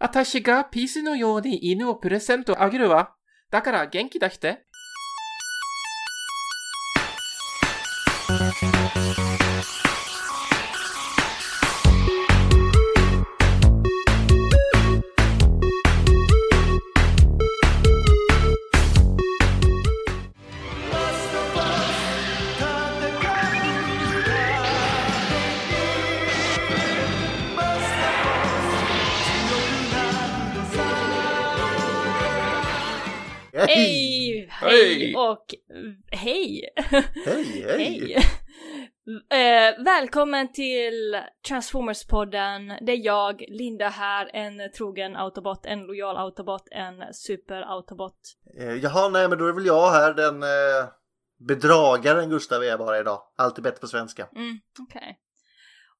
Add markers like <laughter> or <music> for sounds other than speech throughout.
私がピースのように犬をプレゼントあげるわ。だから元気出して。Hej, hej! <laughs> Eh, välkommen till Transformers-podden. Det är jag, Linda här, en trogen autobot, en lojal autobot, en super-autobot. Eh, Jaha, nej men då är väl jag här den eh, bedragaren Gustav är bara idag. Alltid bättre på svenska. Mm, okej.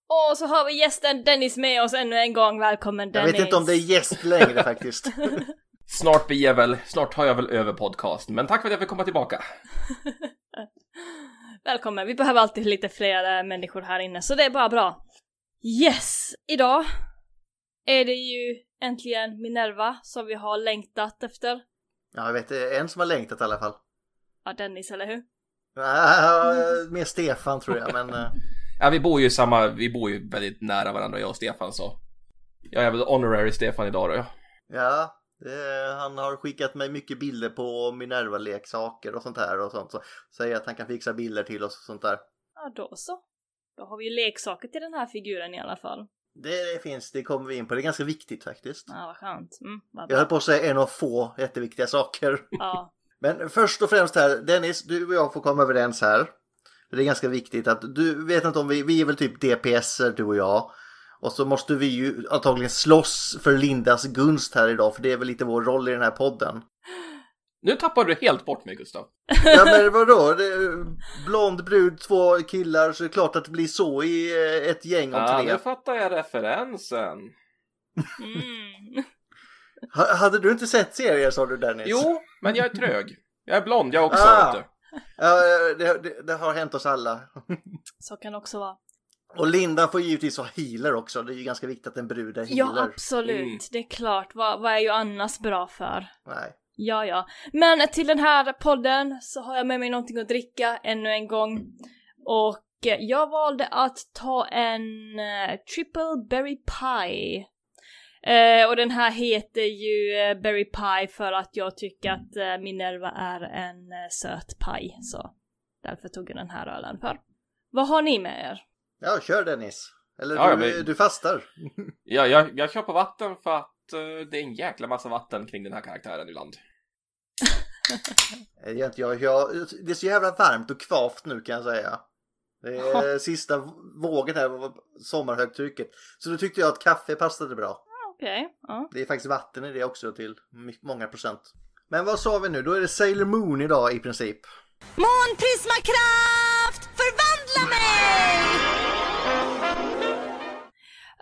Och så har vi gästen Dennis med oss ännu en gång. Välkommen Jag Dennis! vet inte om det är gäst längre faktiskt. <laughs> Snart blir jag väl, snart tar jag väl över podcasten, men tack för att jag fick komma tillbaka. <laughs> Välkommen, vi behöver alltid lite fler eh, människor här inne, så det är bara bra. Yes! Idag är det ju äntligen Minerva som vi har längtat efter. Ja, jag vet det är en som har längtat i alla fall. Ja, Dennis, eller hur? Uh, mer Stefan tror jag, men eh, Ja, vi bor ju samma, vi bor ju väldigt nära varandra jag och Stefan så. Jag är väl honorary Stefan idag då ja. ja. Det, han har skickat mig mycket bilder på Minerva-leksaker och sånt här och sånt. Så säger att han kan fixa bilder till oss och sånt där. Ja, då så. Då har vi ju leksaker till den här figuren i alla fall. Det, det finns, det kommer vi in på. Det är ganska viktigt faktiskt. Ja, vad skönt. Mm, vad Jag höll på att säga en av få jätteviktiga saker. Ja. <laughs> Men först och främst här, Dennis, du och jag får komma överens här. Det är ganska viktigt att du vet inte om vi, vi är väl typ DPSer du och jag. Och så måste vi ju antagligen slåss för Lindas gunst här idag, för det är väl lite vår roll i den här podden. Nu tappar du helt bort mig Gustav. <laughs> Ja men vadå, är blond brud, två killar, så är det klart att det blir så i eh, ett gäng om Ja, tre. nu fattar jag referensen. Mm. <laughs> Ha, hade du inte sett serier sa du Dennis? Jo, men jag är trög. Jag är blond jag också Ah. vet du. Ja, det, det, det har hänt oss alla. <laughs> Så kan det också vara. Och Linda får givetvis vara healer också, det är ju ganska viktigt att en brud är healer. Ja, absolut. Mm. Det är klart. Vad, vad är ju annars bra för? Nej. Ja, ja. Men till den här podden så har jag med mig någonting att dricka ännu en gång. Och eh, jag valde att ta en eh, triple berry pie. Eh, och den här heter ju eh, berry pie för att jag tycker att Minerva är en söt paj. Så därför tog jag den här ölen för. Vad har ni med er? Ja, kör Dennis. Eller Ja, du, men- du fastar. <laughs> Ja, jag, jag kör på vatten för att eh, det är en jäkla massa vatten kring den här karaktären ibland. Nej, <laughs> Det är, inte jag, jag, det är så jävla varmt och kvavt nu kan jag säga. Det är <laughs> sista vågen här sommarhögtrycket. Så då tyckte jag att kaffe passade bra. Okej, ja. Det är faktiskt vatten i det också till många procent. Men vad sa vi nu? Då är det Sailor Moon idag i princip. Månprismakraft, förvandla mig!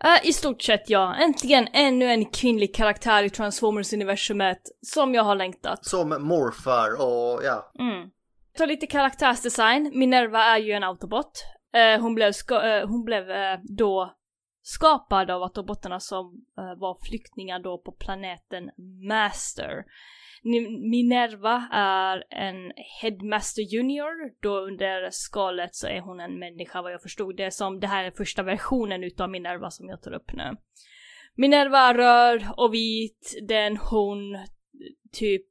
Eh, I stort sett ja. Äntligen ännu en kvinnlig karaktär i Transformers-universumet som jag har längtat. Som morfar och ja. Mm. Ta lite karaktärsdesign. Minerva är ju en autobot. Eh, hon blev, ska- eh, hon blev då skapad av autobotarna som var flyktingar då på planeten Master. Minerva är en Headmaster Junior, då under skalet så är hon en människa vad jag förstod det som. Det här är första versionen utav Minerva som jag tar upp nu. Minerva är röd och vit, den hon typ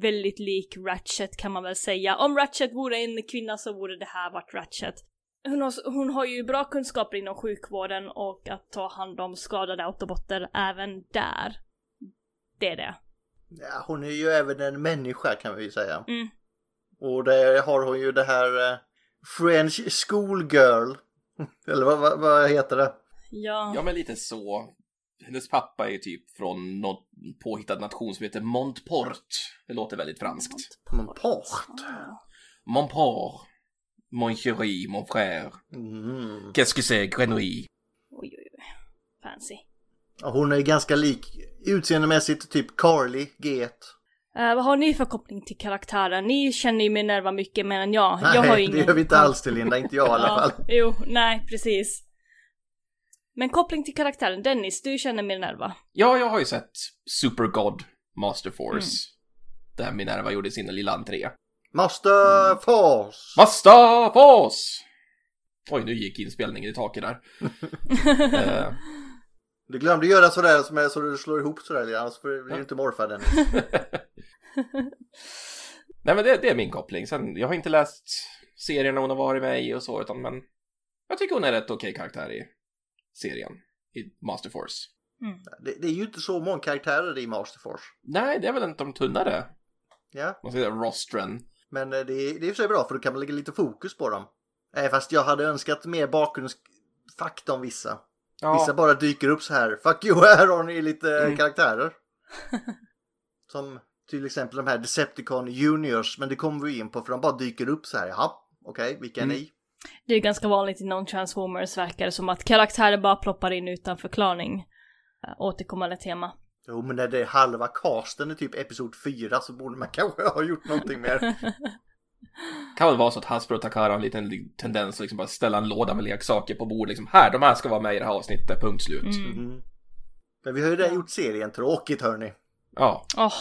väldigt lik Ratchet kan man väl säga. Om Ratchet vore en kvinna så vore det här varit Ratchet. Hon har, hon har ju bra kunskaper inom sjukvården och att ta hand om skadade autobotter även där. Det är det ja. Hon är ju även en människa kan vi ju säga. Mm. Och där har hon ju det här eh, French schoolgirl. <laughs> Eller vad, vad, vad heter det? Ja. Ja, men lite så. Hennes pappa är typ från någon påhittad nation som heter Montport. Det låter väldigt franskt. Montport. Montport. Mon chéri, mon frère. Mm. Qu'est-ce que c'est, grenouille? Oj, oj, oj. Fancy. Ja, Hon är ganska lik utseendemässigt typ Carly G1. Eh, vad har ni för koppling till karaktären? Ni känner ju Minerva mycket mer än jag. Nej, jag har ju ingen det gör vi inte alls till Linda, inte jag i alla <laughs> Ja, fall. Jo, nej, precis. Men koppling till karaktären, Dennis, du känner Minerva. Ja, jag har ju sett Super God Master Force. Där Minerva gjorde sin lilla entré. Master Force! Master Force! Oj, nu gick inspelningen i taket där. <laughs> Eh, Du glömde göra sådär som är så du slår ihop sådär annars blir du inte morfad än. <laughs> Nej men det, det är min koppling. Sen, jag har inte läst serierna hon har varit med i och så, utan men jag tycker hon är rätt okej karaktär i serien. I Master Force. Det, det är ju inte så många karaktärer i Master Force. Nej, det är väl inte de tunnare. Ja, Man säger rostren. men eh, det är, det är i och för sig bra för då kan man lägga lite fokus på dem. Nej, fast jag hade önskat mer bakgrundsfakta om vissa. Vissa bara dyker upp så här. Fuck you, <laughs> här har ni lite Mm. karaktärer. <laughs> Som till exempel de här Decepticon Juniors, men det kommer vi in på för de bara dyker upp så här. Jaha, okej, vilka är Mm. ni? Det är ganska vanligt inom Transformers verkar det som att karaktärer bara ploppar in utan förklaring. Äh, återkommande tema. Jo, men när det är halva casten i typ episod 4 så borde man <laughs> kanske ha gjort någonting mer. Kan väl vara så att Hasbro och Takara har en liten tendens att liksom bara ställa en låda med leksaker på bordet. Liksom, här, de här ska vara med i det här avsnittet, punkt slut. Mm. Mhm. Men vi har ju redan gjort serien tråkigt hörni. Ja, Åh.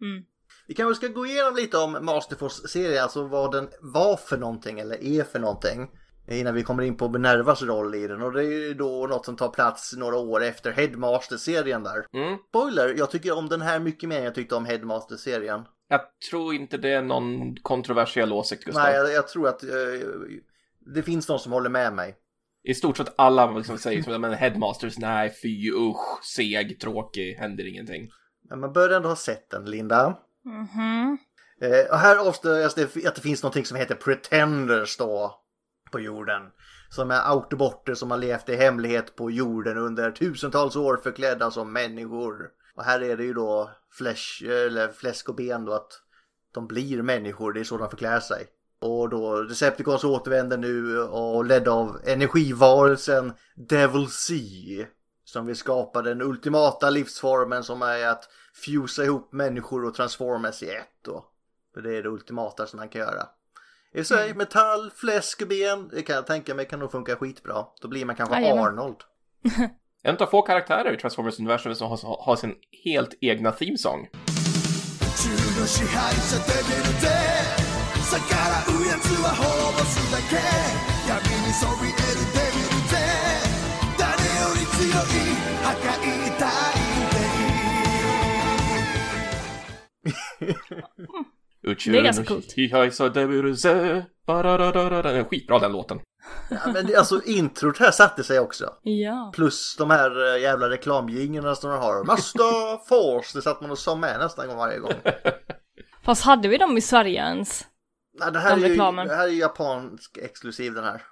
Mm. Vi kanske ska gå igenom lite om Masterforce-serien, alltså vad den var för någonting eller är för någonting. Innan vi kommer in på Minervas roll i den och det är ju då något som tar plats några år efter Headmaster-serien där. mm. Spoiler, jag tycker om den här mycket mer än jag tyckte om Headmaster-serien. Jag tror inte det är någon kontroversiell åsikt, Gustav. Nej, jag, jag tror att eh, det finns någon som håller med mig. I stort sett alla liksom säger som men Headmasters, nej fy usch, seg, tråkig, händer ingenting. Men man bör ändå ha sett den, Linda. Mhm. Eh, och här avslöjas det att det finns någonting som heter Pretenders då på jorden. Som är autobotter som har levt i hemlighet på jorden under tusentals år förklädda som människor. Och här är det ju då fläsch, eller fläsk och ben då att de blir människor, det är så de förklär sig. Och då Decepticons återvänder nu och ledda av energivarelsen Devil Sea. Som vill skapa den ultimata livsformen som är att fusa ihop människor och transformas i ett då. För det är det ultimata som man kan göra. I sig, metall, fläsk och ben, det kan jag tänka mig kan nog funka skitbra. Då blir man kanske Jajamän. Arnold. <laughs> En av få karaktärer i Transformers-universum som har, har sin helt egna themesång. <laughs> Det är ganska coolt. Den är skitbra den låten. Ja, men det, alltså introt här satte sig också. Ja. Plus de här eh, jävla reklamjinglarna som de har. 'Master Force, det satt man och sa med nästan varje gång. <laughs> Fast hade vi dem i Sverige ens? Nej, det här, de är reklamen. ju, det här är ju japansk exklusiv den här.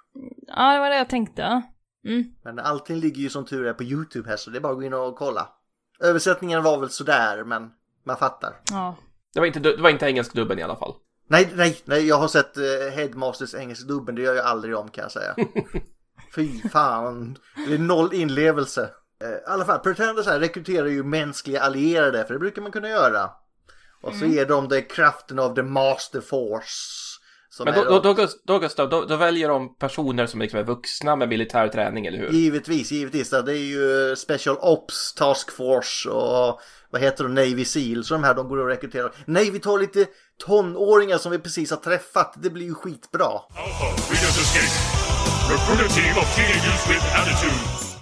Ja, det var det jag tänkte. Mm. Men allting ligger ju som tur är på YouTube här så det är bara att gå in och kolla. Översättningen var väl sådär, men man fattar. Ja, det var inte, det var inte engelsk dubben i alla fall. Nej, nej, nej, jag har sett uh, Headmasters engelska dubben, det gör jag aldrig om kan jag säga. <laughs> Fy fan, det är noll inlevelse. Eh, I alla fall, Pretenders här rekryterar ju mänskliga allierade, för det brukar man kunna göra. Och så ger de det kraften av the master force. Men då, då, då, då Gustav, då, då väljer de personer som liksom är vuxna med militär träning, eller hur? Givetvis, givetvis. Det är ju Special Ops Task Force och vad heter de, Navy Seal. Så de här de går och rekryterar. Nej, vi tar lite tonåringar som vi precis har träffat. Det blir ju skitbra.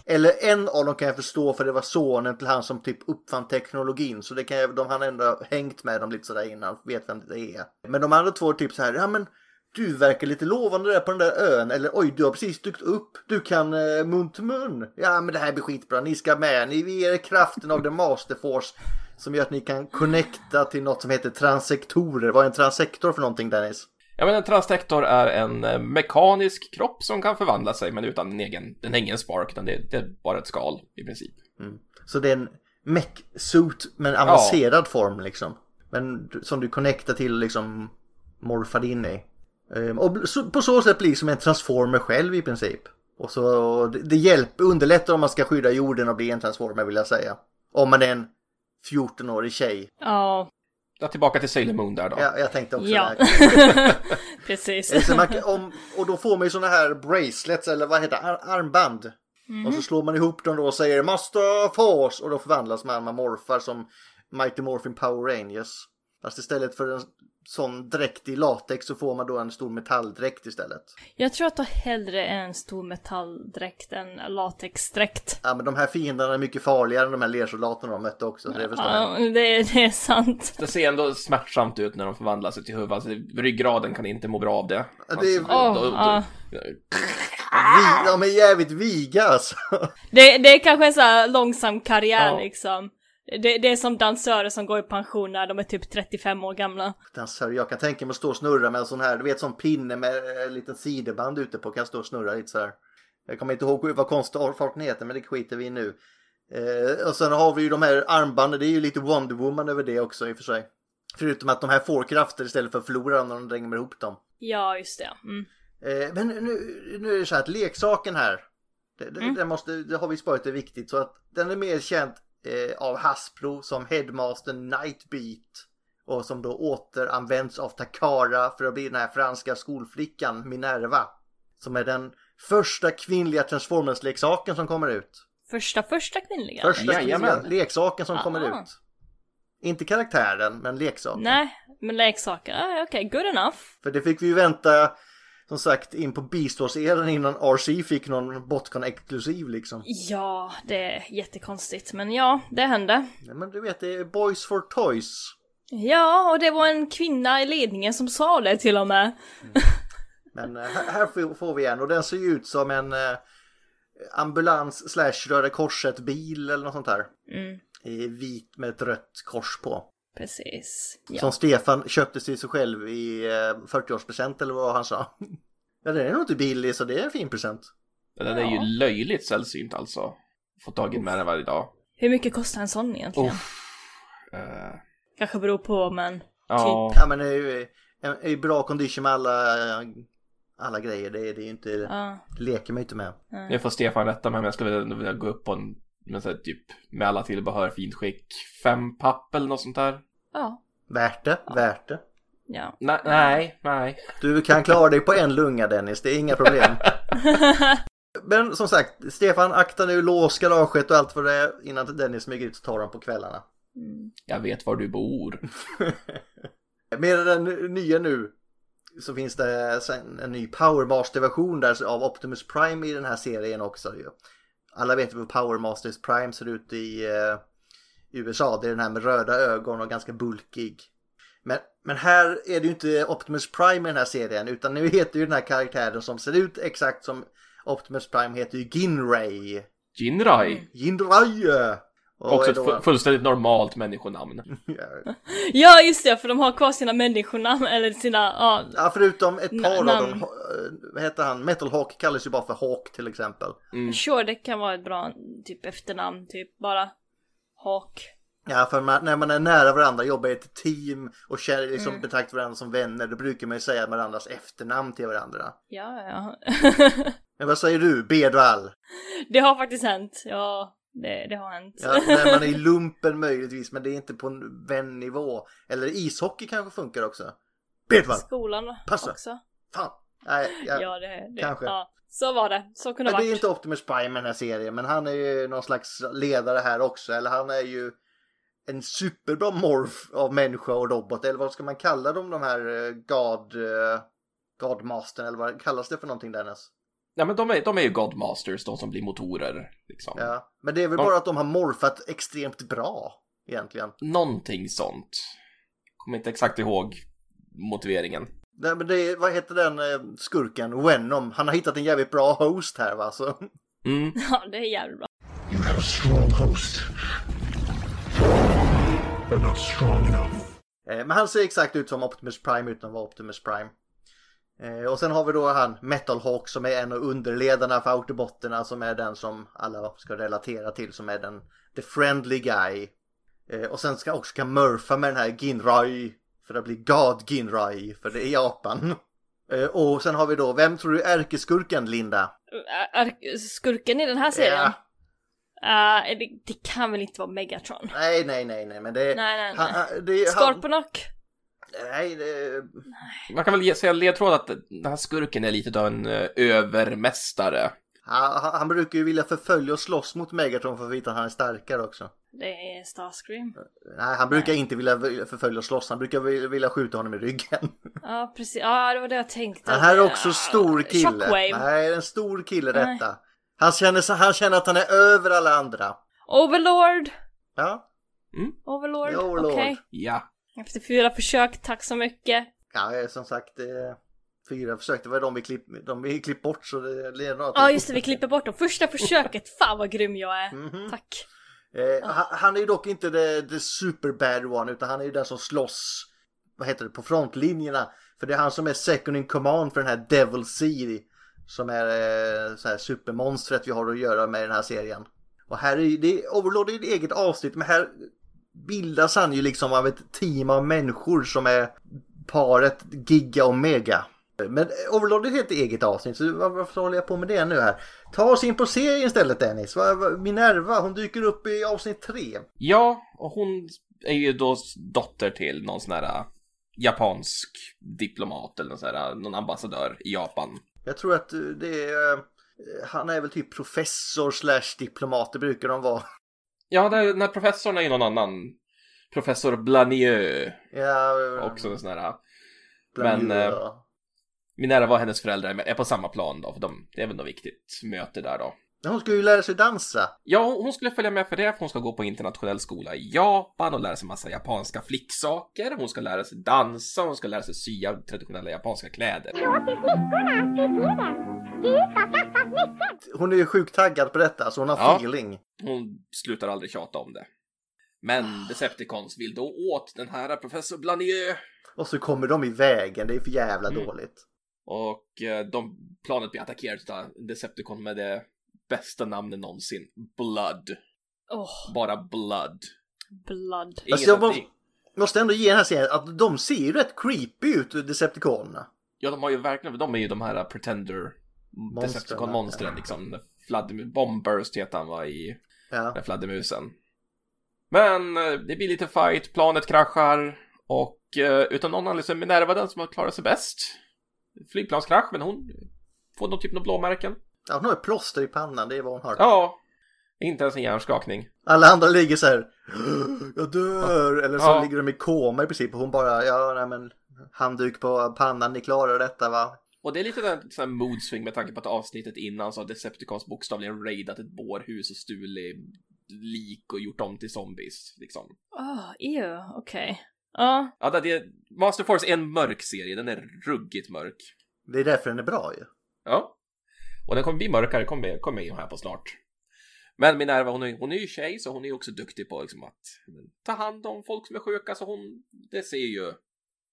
Eller en av dem kan jag förstå för det var sonen till han som typ uppfann teknologin. Så det kan jag, de, han har ändå hängt med dem lite sådär innan, vet vem det är. Men de andra två är typ så här, ja men du verkar lite lovande där på den där ön. Eller oj, du har precis dykt upp. Du kan eh, mun till mun. Ja men det här blir skitbra, ni ska med. Ni ger er kraften av the master force. Som gör att ni kan connecta till något som heter transektorer. Vad är en transektor för någonting Dennis? Ja, men en transtektor är en eh, mekanisk kropp som kan förvandla sig, men utan en egen, den ingen spark, utan det, det är bara ett skal i princip. Så det är en mech-suit med en avancerad form liksom. Men som du connectar till liksom morfar in i. Ehm, Och på så sätt blir som en transformer själv i princip. Och så det, hjälper, underlättar om man ska skydda jorden och bli en transformer vill jag säga. Om man är en 14-årig tjej. Ja. Ja, tillbaka till Sailor Moon där då. Ja, jag tänkte också Ja. det. <laughs> Precis. Om, och då får man ju såna här bracelets eller vad heter det? Ar armband. Och så slår man ihop dem då och säger Master Force och då förvandlas man, man morfar som Mighty Morphin Power Rangers. Fast istället för en sån dräkt i latex så får man då en stor metalldräkt istället. Jag tror att jag hellre är en stor metalldräkt än latexdräkt. Ja men de här fienderna är mycket farligare än de här lersoldaterna de mötte också. Så det förstår jag. Ja, det, det är sant. Det ser ändå smärtsamt ut när de förvandlar sig till huvud. Alltså, ryggraden kan inte må bra av det. Ja, det är- Alltså, Åh, då- då- ja. Vi, de är jävligt viga alltså. Det, det är kanske en sån här långsam karriär Ja. liksom. Det, det är som dansörer som går i pension när de är typ 35 år gamla. Dansare, jag kan tänka mig att stå och snurra med en sån här, du vet sån pinne med en liten sideband ute på. Kan jag stå och snurra lite så här. Jag kommer inte ihåg vad konstfarten heter men det skiter vi i nu. Eh, och sen har vi ju de här armbanden, det är ju lite Wonder Woman över det också i och för sig. Förutom att de här får krafter istället för att förlora när de dränger ihop dem. Ja, just det. Mm. Eh, men nu, nu är det så här att leksaken här, det, Mm. det, måste, det har vi sparat det är viktigt så att den är mer känd eh, av Hasbro som Headmaster Nightbeat och som då återanvänds av Takara för att bli den här franska skolflickan Minerva som är den första kvinnliga Transformers-leksaken som kommer ut. Första, första kvinnliga? Första kvinnliga leksaken som kommer Aha. ut. Inte karaktären, men leksaken. Nej, men leksaker, ah, okej, good enough. För det fick vi ju vänta som sagt in på Beastars-eran innan RC fick någon Botcon-exklusiv liksom. Ja, det är jättekonstigt, men ja, det hände. Ja, men du vet, det är Boys for Toys. Ja, och det var en kvinna i ledningen som sa det till och med. Men eh, här, här får- får vi en och den ser ju ut som en eh, ambulans slash Röda Korset bil eller något sånt där. Mm, I vit med ett rött kors på. Precis. Ja. Som Stefan köpte till sig själv i eh, 40-årspresent eller vad han sa. Ja, den är nog inte billig så det är en fin present. Den är ju Ja. löjligt sällsynt alltså. Få tag i med den varje dag. Hur mycket kostar en sån egentligen? Eh, Kanske beror på, men... ja, Ja men det är ju en, är ju bra condition med alla, alla grejer. Det är, det är ju inte, Ja. det leker man ju inte med. nu får Stefan rätta mig men jag skulle vilja gå upp på en, med så här, typ, med alla tillbehör, fint skick, fem papp eller något sånt där. Ja. Värt det, värt det. Ja. Nej, nej, nej. Du kan klara dig på en lunga Dennis, det är inga problem. <laughs> Men som sagt, Stefan akta nu, lås garaget och allt vad det är innan Dennis smyger ut och tar dem på kvällarna. Jag vet var du bor. <laughs> Med den nya nu så finns det en ny Powermaster-version av Optimus Prime i den här serien också. ju. Alla vet ju hur Powermasters Prime ser ut i eh, USA. Det är den här med röda ögon och ganska bulkig. Men, men här är det ju inte Optimus Prime i den här serien utan nu heter ju den här karaktären som ser ut exakt som Optimus Prime heter ju Ginray. Jinrai. Ginray! Och Också ett fullständigt normalt människonamn. <laughs> ja, just det, för de har kvar sina människonamn, eller sina, ja, Ja, förutom ett par av dem. eh, Vad heter han? Metal Hawk kallas ju bara för Hawk till exempel. sure, det kan vara ett bra typ efternamn, typ bara Hawk. Ja, för man, när man är nära varandra, jobbar i ett team och känner, liksom, betraktar varandra som vänner, då brukar man ju säga varandras efternamn till varandra. Ja, ja. <laughs> Men vad säger du, Bedvall? det har faktiskt hänt, ja, det, det har hänt. Ja, när man är i <laughs> lumpen möjligtvis, men det är inte på en vännivå. Eller ishockey kanske funkar också. Bedvall! Skolan Passa. också. Fan! Nej, ja. Ja, det, det kanske. Ja. Så var det, så kunde det det är inte Optimus Prime i den här serien, men han är ju någon slags ledare här också. Eller han är ju en superbra morf av människa och robot. Eller vad ska man kalla dem, de här eh, God... Uh, Godmastern, eller vad kallas det för någonting Dennis? Ja men de är, de är ju Godmasters, de som blir motorer. Liksom. Ja, men det är väl Ja. bara att de har morfat extremt bra egentligen. Någonting sånt. Kommer inte exakt ihåg motiveringen. Nej, men det är, vad heter den eh, skurken? Venom. Han har hittat en jävligt bra host här va? Så. Mm. <laughs> Ja, det är jävligt bra. You have a strong host. But not strong enough. Eh, Men han ser exakt ut som Optimus Prime utan att vara Optimus Prime. Eh, Och sen har vi då han Metal Hawk som är en av underledarna för Autobotterna som är den som alla ska relatera till som är den the friendly guy. Eh, Och sen ska också ska Murpha med den här Ginrai för att bli God Ginrai för det är Japan. <laughs> Eh, Och sen har vi då, vem tror du är ärkeskurken Linda? Är skurken i den här serien? Ja. Uh, det, det kan väl inte vara Megatron? Nej, nej, nej, nej, men det är... Nej, nej, han- nej. han- det är han- Scorponok? Nej, det, Man kan väl säga ledtråd att den här skurken är lite av en eh, övermästare. Han, han- han brukar ju vilja förfölja och slåss mot Megatron för att veta att han är starkare också. Det är Starscream. Nej, han brukar inte vilja förfölja och slåss. Han brukar vilja- skjuta honom i ryggen. <laughs> Ja, precis. Ja, det var det jag tänkte. Den här är också stor kille. Shockwave. Nej, en stor kille Nej. detta. Han känner, han känner att han är över alla andra. Overlord! Ja, Overlord, Ja, Overlord. okej. Ja. Efter fyra försök, tack så mycket. ja som sagt. Eh, fyra försök, det var de vi klipp, de vi klipp bort så det leder något. Ja, just det, vi klipper bort dem. Första försöket, <laughs> fan vad grym jag är. Mhm. Tack. Eh, han, han är ju dock inte the, the super bad one utan han är ju den som slåss vad heter det, på frontlinjerna. För det är han som är second in command för den här Devil Sea som är eh, så här supermonstret vi har att göra med i den här serien. Och här är det, Overlord är ju ett eget avsnitt men här bildas han ju liksom av ett team av människor som är paret Giga och Mega. Men Overlord är ett helt eget avsnitt så var- varför håller jag på med det nu här? Ta oss in på serien istället Dennis. Minerva, hon dyker upp i avsnitt tre. Ja, och hon är ju då dotter till någon sån här äh, japansk diplomat eller någon, sån här, äh, någon ambassadör i Japan. Jag tror att eh, det är... Han är väl typ professor slash diplomat, det brukar de vara. Ja, den här professorn är någon annan. Professor Blanieux. Ja, Också en sån här. bland men, eh, Minerva och hennes föräldrar är på samma plan då, för de, det är väl något viktigt möte där då. Hon ska ju lära sig dansa. Ja, hon skulle följa med för det, för hon ska gå på internationell skola i Japan och lära sig massa japanska flicksaker. Hon ska lära sig dansa, hon ska lära sig sy traditionella japanska kläder. Hon är ju sjukt taggad på detta, så hon har Ja. feeling. Hon slutar aldrig tjata om det. Men Decepticons vill då åt den här professor Blanieux. Och så kommer de i vägen, det är för jävla Mm. dåligt. Och eh, de, planet blir attackerat av Decepticon med det bästa namnet någonsin. Blood. Åh, Bara Blood. blood. Inget Alltså, jag måste, ändå ge den här serien att de ser ju rätt creepy ut, Decepticonerna. Ja, de har ju verkligen, de är ju de här Pretender Decepticon-monstren liksom. Fladdermus, Bombburst heter han va i Ja. fladdermusen. Men eh, det blir lite fight, planet kraschar och eh, utan någon anledning så är Minerva den som har klarat sig bäst. Flygplanskrasch, men hon får någon typ av blåmärken. Ja, hon har ett plåster i pannan, det är vad hon har. Ja, inte ens en hjärnskakning. Alla andra ligger så här. Jag dör! Eller så Ja. ligger de i koma i princip och hon bara, ja nej men handduk på pannan, ni klarar detta va? Och det är lite den sån här mood swing med tanke på att avsnittet innan så har Decepticons bokstavligen raidat ett bårhus och stulit lik och gjort dem till zombies liksom. Åh, ew, okej. Ja, Ja, det är, Master Force är en mörk serie, den är ruggigt mörk. Det är därför den är bra ju. Ja. Och den kommer bli mörkare, kommer kommer in här på snart. Men Minerva, hon är, hon är ju tjej så hon är också duktig på liksom att ta hand om folk som är sjuka så hon, det ser ju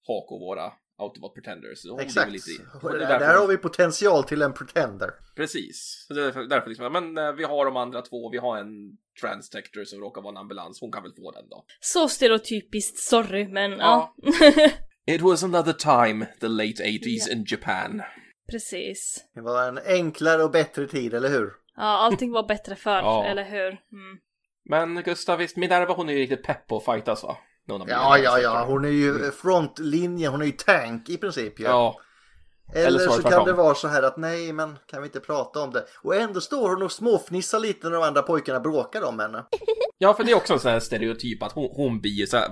Hawk och våra Autobot Pretenders. Hon Exakt. Lite, Och det är där, därför, där har vi potential till en pretender. Precis. Så det är därför, därför liksom, men eh, vi har de andra två, vi har en Transtector som råkar vara en ambulans, hon kan väl få den då. så stereotypiskt, sorry, men Ja. ja. <laughs> It was another time, the late 80s Ja. in Japan. Precis. Det var en enklare och bättre tid, eller hur? Ja, allting var bättre förr, <laughs> Ja. eller hur? Mm. Men Gustav, visst, Minerva hon är ju riktigt pepp på att fightas va? Ja, ja, Transtector. ja, hon är ju frontlinjen, hon är ju tank i princip ju. Ja, Eller, eller så var så det kan det vara så här att nej, men kan vi inte prata om det? Och ändå står hon och småfnissar lite när de andra pojkarna bråkar om henne. Ja, för det är också en sån här stereotyp att hon, hon blir så här,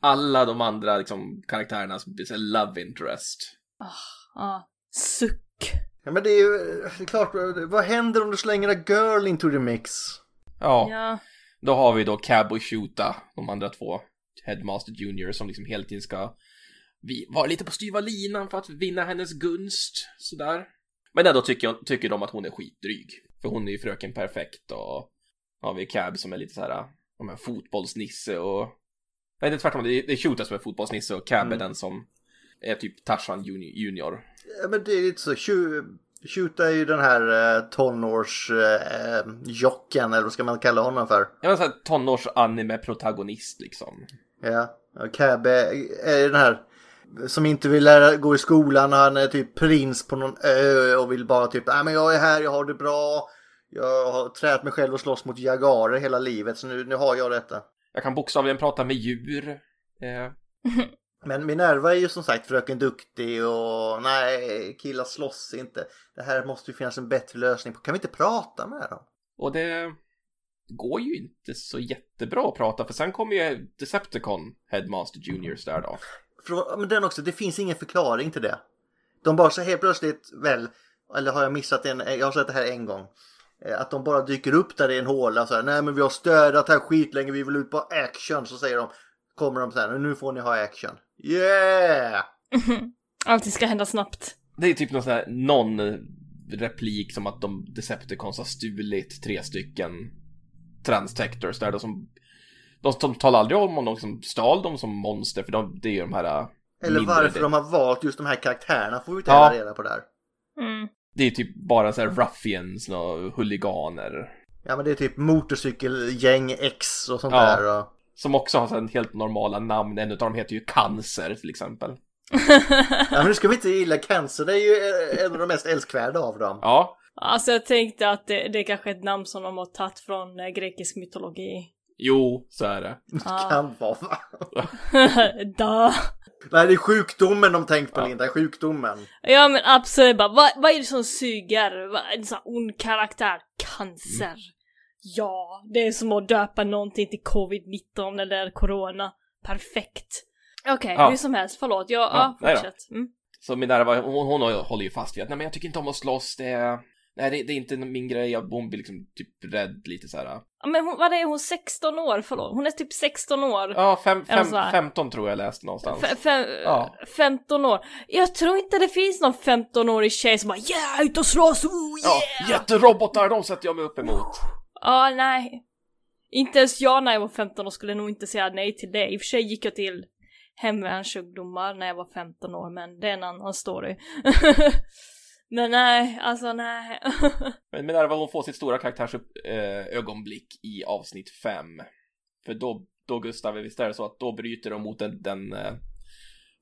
alla de andra liksom, karaktärerna som blir så här love interest. Ja. Suck. Ja, men det är ju det är klart, vad händer om du slänger en girl into the mix? Ja, Ja. då har vi då Cab och Shuta, de andra två Headmaster Junior som liksom hela tiden ska vara lite på styva linan för att vinna hennes gunst, sådär. Men ändå tycker, jag- tycker de att hon är skitdryg. För hon är ju fröken perfekt och har vi Cab som är lite så här, ja, men fotbollsnisse och... Nej, det är tvärtom, det är, Shuta som är fotbollsnisse och Cab är den som är typ Tarzan juni- junior. Ja, men det är lite så, Shoot- är ju den här eh, tonårsjocken, eller vad ska man kalla honom för? Jag var såhär tonårs-anime-protagonist liksom. Ja, och Cab är, är den här som inte vill lära, gå i skolan, han är typ prins på någon ö och vill bara typ, nej men jag är här, jag har det bra, jag har tränat mig själv och slåss mot jagarer hela livet så nu, nu har jag detta. Jag kan bokstavligen prata med djur. Eh, <laughs> Men Minerva är ju som sagt fröken duktig och nej, killar slåss inte. Det här måste ju finnas en bättre lösning på. Kan vi inte prata med dem? Och det går ju inte så jättebra att prata för sen kommer ju Decepticon Headmaster Juniors där då. Men den också, det finns ingen förklaring till det. De bara så helt plötsligt väl, eller har jag missat en, jag har sett det här en gång. eh, Att de bara dyker upp där i en håla så här, nej men vi har stödat här skitlänge, vi vill ut på action. Så säger de, kommer de så här, nu får ni ha action. Yeah! <laughs> Allting ska hända snabbt. Det är typ någon sån här, någon replik som att de Decepticons har stulit tre stycken Transtectors där de som de, de talar aldrig om om de som stal dem som monster för de, det är ju de här äh, Eller varför de har valt just de här karaktärerna får vi inte Ja. reda på där. Mm. Det är typ bara så här ruffians och huliganer Ja men det är typ motorcykelgäng X och sånt Ja. där. Och... som också har så helt normala namn. En av dem heter ju Cancer till exempel. Ja men nu ska vi inte gilla Cancer, det är ju eh, en av de mest älskvärda av dem. Ja, Alltså jag tänkte att det, det är kanske ett namn som de har tagit från eh, grekisk mytologi. jo, så är det. Ah. Kan vara <laughs> va? da. Nej det är sjukdomen de tänkt på Ja. Linda, sjukdomen. Ja men absolut bara, vad, vad är det som suger? Vad, en sån ond karaktär? Cancer. Ja, det är som att döpa någonting till covid-19 eller corona. Perfekt. Okej, Ja. hur som helst, förlåt. Jag, Ja, ja, fortsätt. Mm. Så Minerva, hon, hon håller ju fast vid att nej men jag tycker inte om att slåss, det är... Nej, det, det är inte min grej, hon blir liksom typ rädd lite så här. Ja, Men hon, vad är hon, 16 år? Förlåt, hon är typ 16 år. Ja, fem, fem, så här. 15 tror jag läste någonstans. Fe- fem, Ja. 15 år. Jag tror inte det finns någon 15-årig tjej som bara yeah, ut och slåss, oh yeah! Ja, jätterobotar, de sätter jag mig upp emot. Ja, nej. Inte ens jag när jag var 15 år skulle nog inte säga nej till det. I och för sig gick jag till hemvärnsungdomar när jag var 15 år, men det är en annan story. <laughs> men nej, alltså nej. <laughs> Men Minerva hon får sitt stora karaktärsögonblick i avsnitt 5. För då, då Gustav, visst är det så att då bryter de mot den, den eh,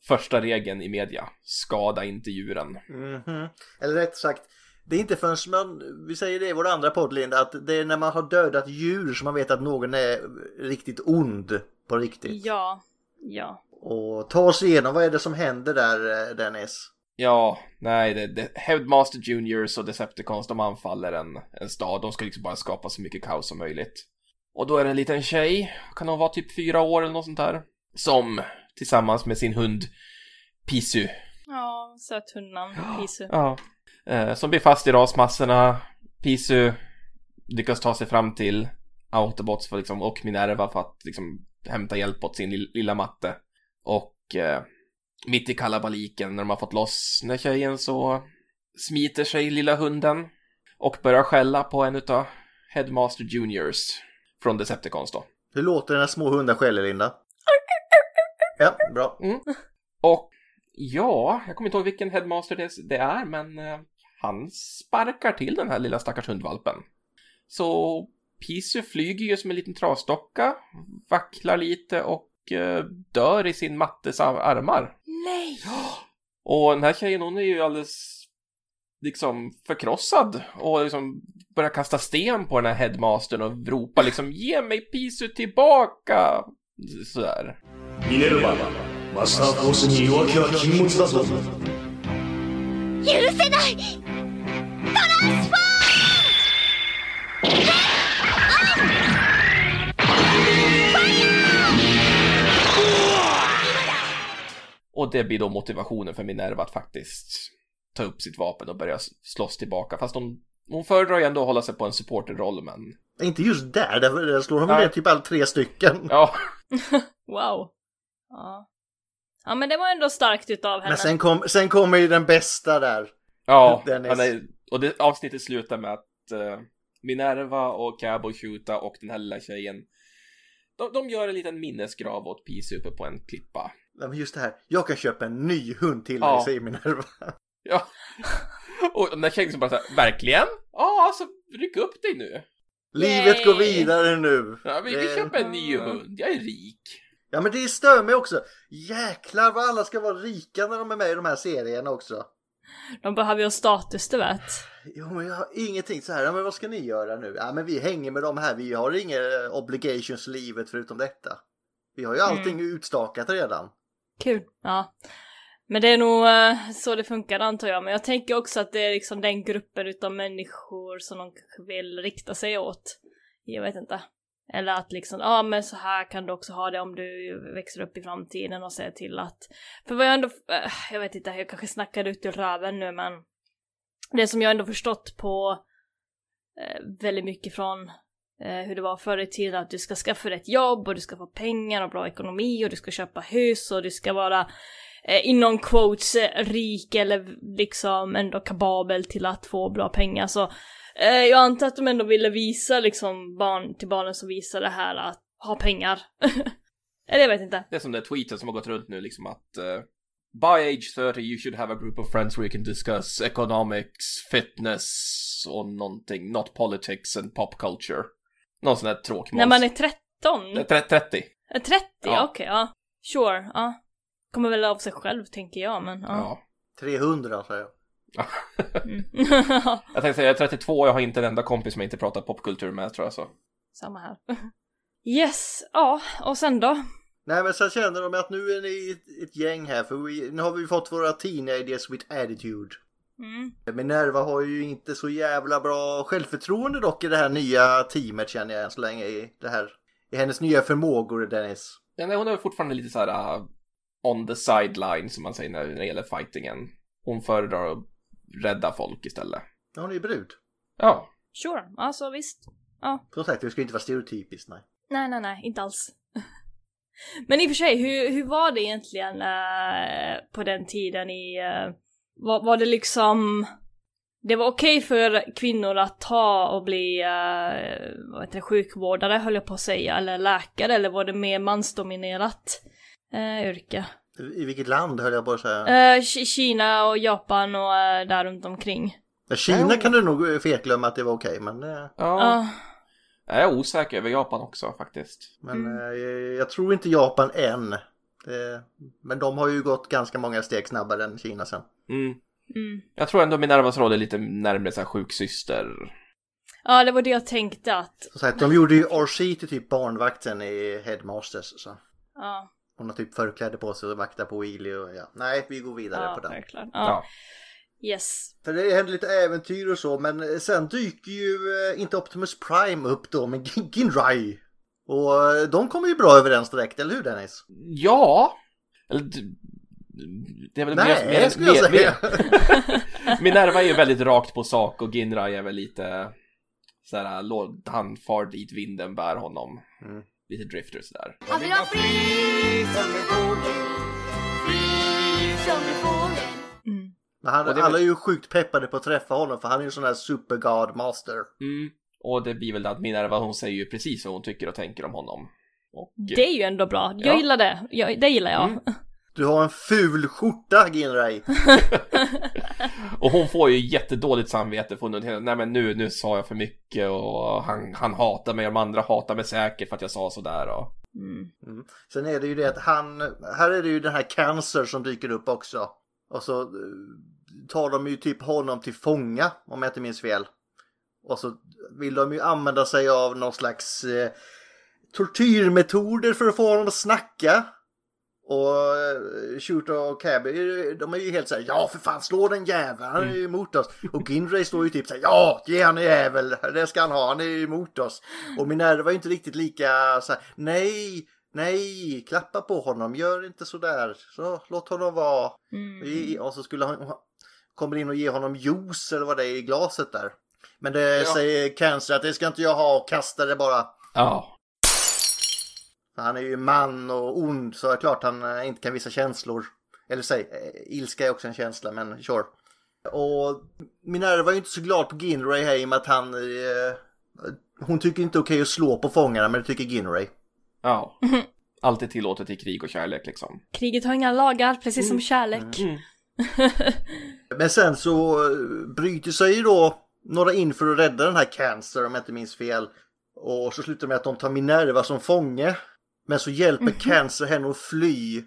första regeln i media. Skada inte djuren. Mhm. Eller rätt sagt, det är inte förrän man, vi säger det i vår andra podd Linda, att det är när man har dödat djur som man vet att någon är riktigt ond på riktigt. ja, ja. Och ta oss igenom, vad är det som händer där eh, Dennis? Ja, nej, det, det, Headmaster Juniors och Decepticons de anfaller en, en stad. De ska liksom bara skapa så mycket kaos som möjligt. Och då är det en liten tjej, kan hon vara typ fyra år eller något sånt där, som tillsammans med sin hund Pisu Ja, söt hundnamn, Pisu. Ja. Eh, som blir fast i rasmassorna. Pisu lyckas ta sig fram till Autobots för, liksom, och Minerva för att liksom, hämta hjälp åt sin lill- lilla matte. Och eh, mitt i kalabaliken när de har fått loss den här tjejen så smiter sig lilla hunden och börjar skälla på en utav Headmaster Juniors från Decepticons då. Hur låter det när små hundar skäller Linda? Ja, bra. Och ja, jag kommer inte ihåg vilken headmaster det, det är, men eh, han sparkar till den här lilla stackars hundvalpen. Så Pisu flyger ju som en liten trasdocka, vacklar lite och eh, dör i sin mattes ar- armar. Nej! <gasps> Och den här tjejen hon är ju alldeles liksom förkrossad och liksom börjar kasta sten på den här headmastern och ropar liksom ge mig Pisu tillbaka! Sådär. ミネルヴァマスターフォースに弱気は禁物だぞ許せないトランスフォ och det blir då motivationen för Minerva att faktiskt ta upp sitt vapen och börja slåss tillbaka. Fast hon, hon föredrar ju ändå att hålla sig på en supporterroll, men Inte just där, där, slår Nej. ner typ all tre stycken. ja, <laughs> Wow. Ja. Ja men det var ändå starkt utav henne. Men sen, kom, sen kommer ju den bästa där. ja. Dennis. Han är, och det avsnittet slutar med att eh, Minerva och Cabo Shuta och den här lilla tjejen de, de gör en liten minnesgrav åt Pisu uppe på en klippa. Ja, men just det här, jag kan köpa en ny hund till Ja. dig, säger Minerva. Ja. Och den här tjejen som bara såhär, verkligen? Ja, alltså ryck upp dig nu. Livet går Yay. vidare nu. Ja, vi, vi Det- köper en ny hund, jag är rik. Ja men det stör mig också. Jäklar vad alla ska vara rika när de är med i de här serierna också. De behöver ju status, du vet. Jo men jag har ingenting så här, ja, men vad ska ni göra nu? Ja men vi hänger med de här, vi har inga obligations i livet förutom detta. Vi har ju allting utstakat redan. Kul. Ja. Men det är nog eh, så det funkar antar jag. Men jag tänker också att det är liksom den gruppen utav människor som de vill rikta sig åt. Jag vet inte. Eller att liksom, ja men så här kan du också ha det om du växer upp i framtiden och ser till att... För vad jag ändå, äh, jag vet inte, jag kanske snackar ut ur röven nu men det som jag ändå förstått på eh, väldigt mycket från eh, hur det var förr i tiden att du ska skaffa dig ett jobb och du ska få pengar och bra ekonomi och du ska köpa hus och du ska vara eh, inom quotes eh, rik eller liksom ändå kapabel till att få bra pengar. Så jag antar att de ändå ville visa liksom barn till barnen som visar det här att ha pengar. <laughs> eller jag vet inte. Det är som den tweeten som har gått runt nu liksom att eh, By age 30 you should have a group of friends where you can discuss economics, fitness och någonting, not politics and pop culture. Någon sån där tråkmåls. När man är 13? Eh, tre- 30. Eh, 30? Ja. Okej, ja. Sure, ja. Kommer väl av sig själv tänker jag men ja. Ja. 300 säger jag. Mm. <laughs> Jag tänkte säga, jag är 32 och jag har inte en enda kompis som jag inte pratar popkultur med tror jag så. Samma här. Yes, ja, och sen då? Nej men sen känner de att nu är ni ett, ett gäng här för vi, nu har vi fått våra teenagers with attitude. Mm. Minerva har ju inte så jävla bra självförtroende dock i det här nya teamet känner jag än så länge i det här. I hennes nya förmågor Dennis. Ja, nej, hon är fortfarande lite så här uh, on the sideline som man säger när, när det gäller fightingen. Hon föredrar att rädda folk istället. Ja, Hon är ju brud. Ja. Sure, alltså visst. Ja. Som sagt, det ska inte vara stereotypiskt nej. Nej, nej, nej, inte alls. <laughs> Men i och för sig, hur, hur var det egentligen eh, på den tiden i... eh, var, var det liksom... Det var okej för kvinnor att ta och bli uh, vad heter det, sjukvårdare höll jag på att säga, eller läkare, eller var det mer mansdominerat uh, yrke? I vilket land höll jag på att säga? Eh, Ki- Kina och Japan och eh, där runt omkring. Kina kan du nog eh, felglömma att det var okej men, eh, Ja. Ja. Jag är osäker över Japan också faktiskt. men eh, jag tror inte Japan än. Det, men de har ju gått ganska många steg snabbare än Kina sen. Mm. Mm. Jag tror ändå Minervas roll är lite närmare så här sjuksyster. Ja, det var det jag tänkte att... Som sagt, de gjorde ju RC till typ barnvakten i Headmasters. Så. Ja, Hon har typ förkläde på sig och vaktar på Willy och ja. Nej, vi går vidare ja på den. verkligen. Ja. Ja. Yes. För det händer lite äventyr och så, men sen dyker ju eh, inte Optimus Prime upp då med Gin- Ginrai. Och eh, de kommer ju bra överens direkt, eller hur Dennis? Ja. Eller, det är väl Nej, mer, mer, skulle jag mer, säga. mer. <laughs> Minerva är ju väldigt rakt på sak och Ginrai är väl lite såhär, låt han far dit vinden bär honom. Mm. Lite drifter sådär. Han vill vara fri som en fågel Fri som en fågel Mm. Men han, alla väl- är ju sjukt peppade på att träffa honom för han är ju sån här super god master. Mm. Och det blir väl det att Minerva hon säger ju precis vad hon tycker och tänker om honom. Och, Det är ju ändå bra. Jag Ja. gillar det. Jag, det gillar jag. Mm. Du har en ful skjorta Ginrai. <laughs> och hon får ju jättedåligt samvete för hon nej men nu, nu sa jag för mycket och han, han hatar mig och de andra hatar mig säkert för att jag sa sådär och... Mm. Sen är det ju det att han, här är det ju den här cancer som dyker upp också. Och så eh, tar de ju typ honom till fånga om jag inte minns fel. Och så vill de ju använda sig av någon slags eh, tortyrmetoder för att få honom att snacka. Och eh, Shooter och Cabby, de är ju helt såhär, ja för fan slå den jäveln, han är ju emot oss. Och Ginray står ju typ såhär, ja ge han en jävel, det ska han ha, han är ju emot oss. Och Minerva var ju inte riktigt lika såhär, nej, nej, klappa på honom, gör inte sådär, så låt honom vara. Mm. Och så skulle han, kommer in och ge honom juice eller vad det är i glaset där. Men det Ja. säger Cancer att det ska inte jag ha och kastar det bara. Ja. Han är ju man och ond så är det klart han eh, inte kan visa känslor. Eller säg, eh, ilska är också en känsla men sure. Och Minerva var ju inte så glad på Ginray här i och med att han... Eh, hon tycker inte okej att slå på fångarna men det tycker Ginray. Ja. Alltid tillåtet i krig och kärlek liksom. Kriget har inga lagar, precis som kärlek. Mm. <laughs> Men sen så eh, bryter sig ju då några in för att rädda den här Cancer om jag inte minns fel. Och så slutar det med att de tar Minerva som fånge. Men så hjälper Cancer henne att fly.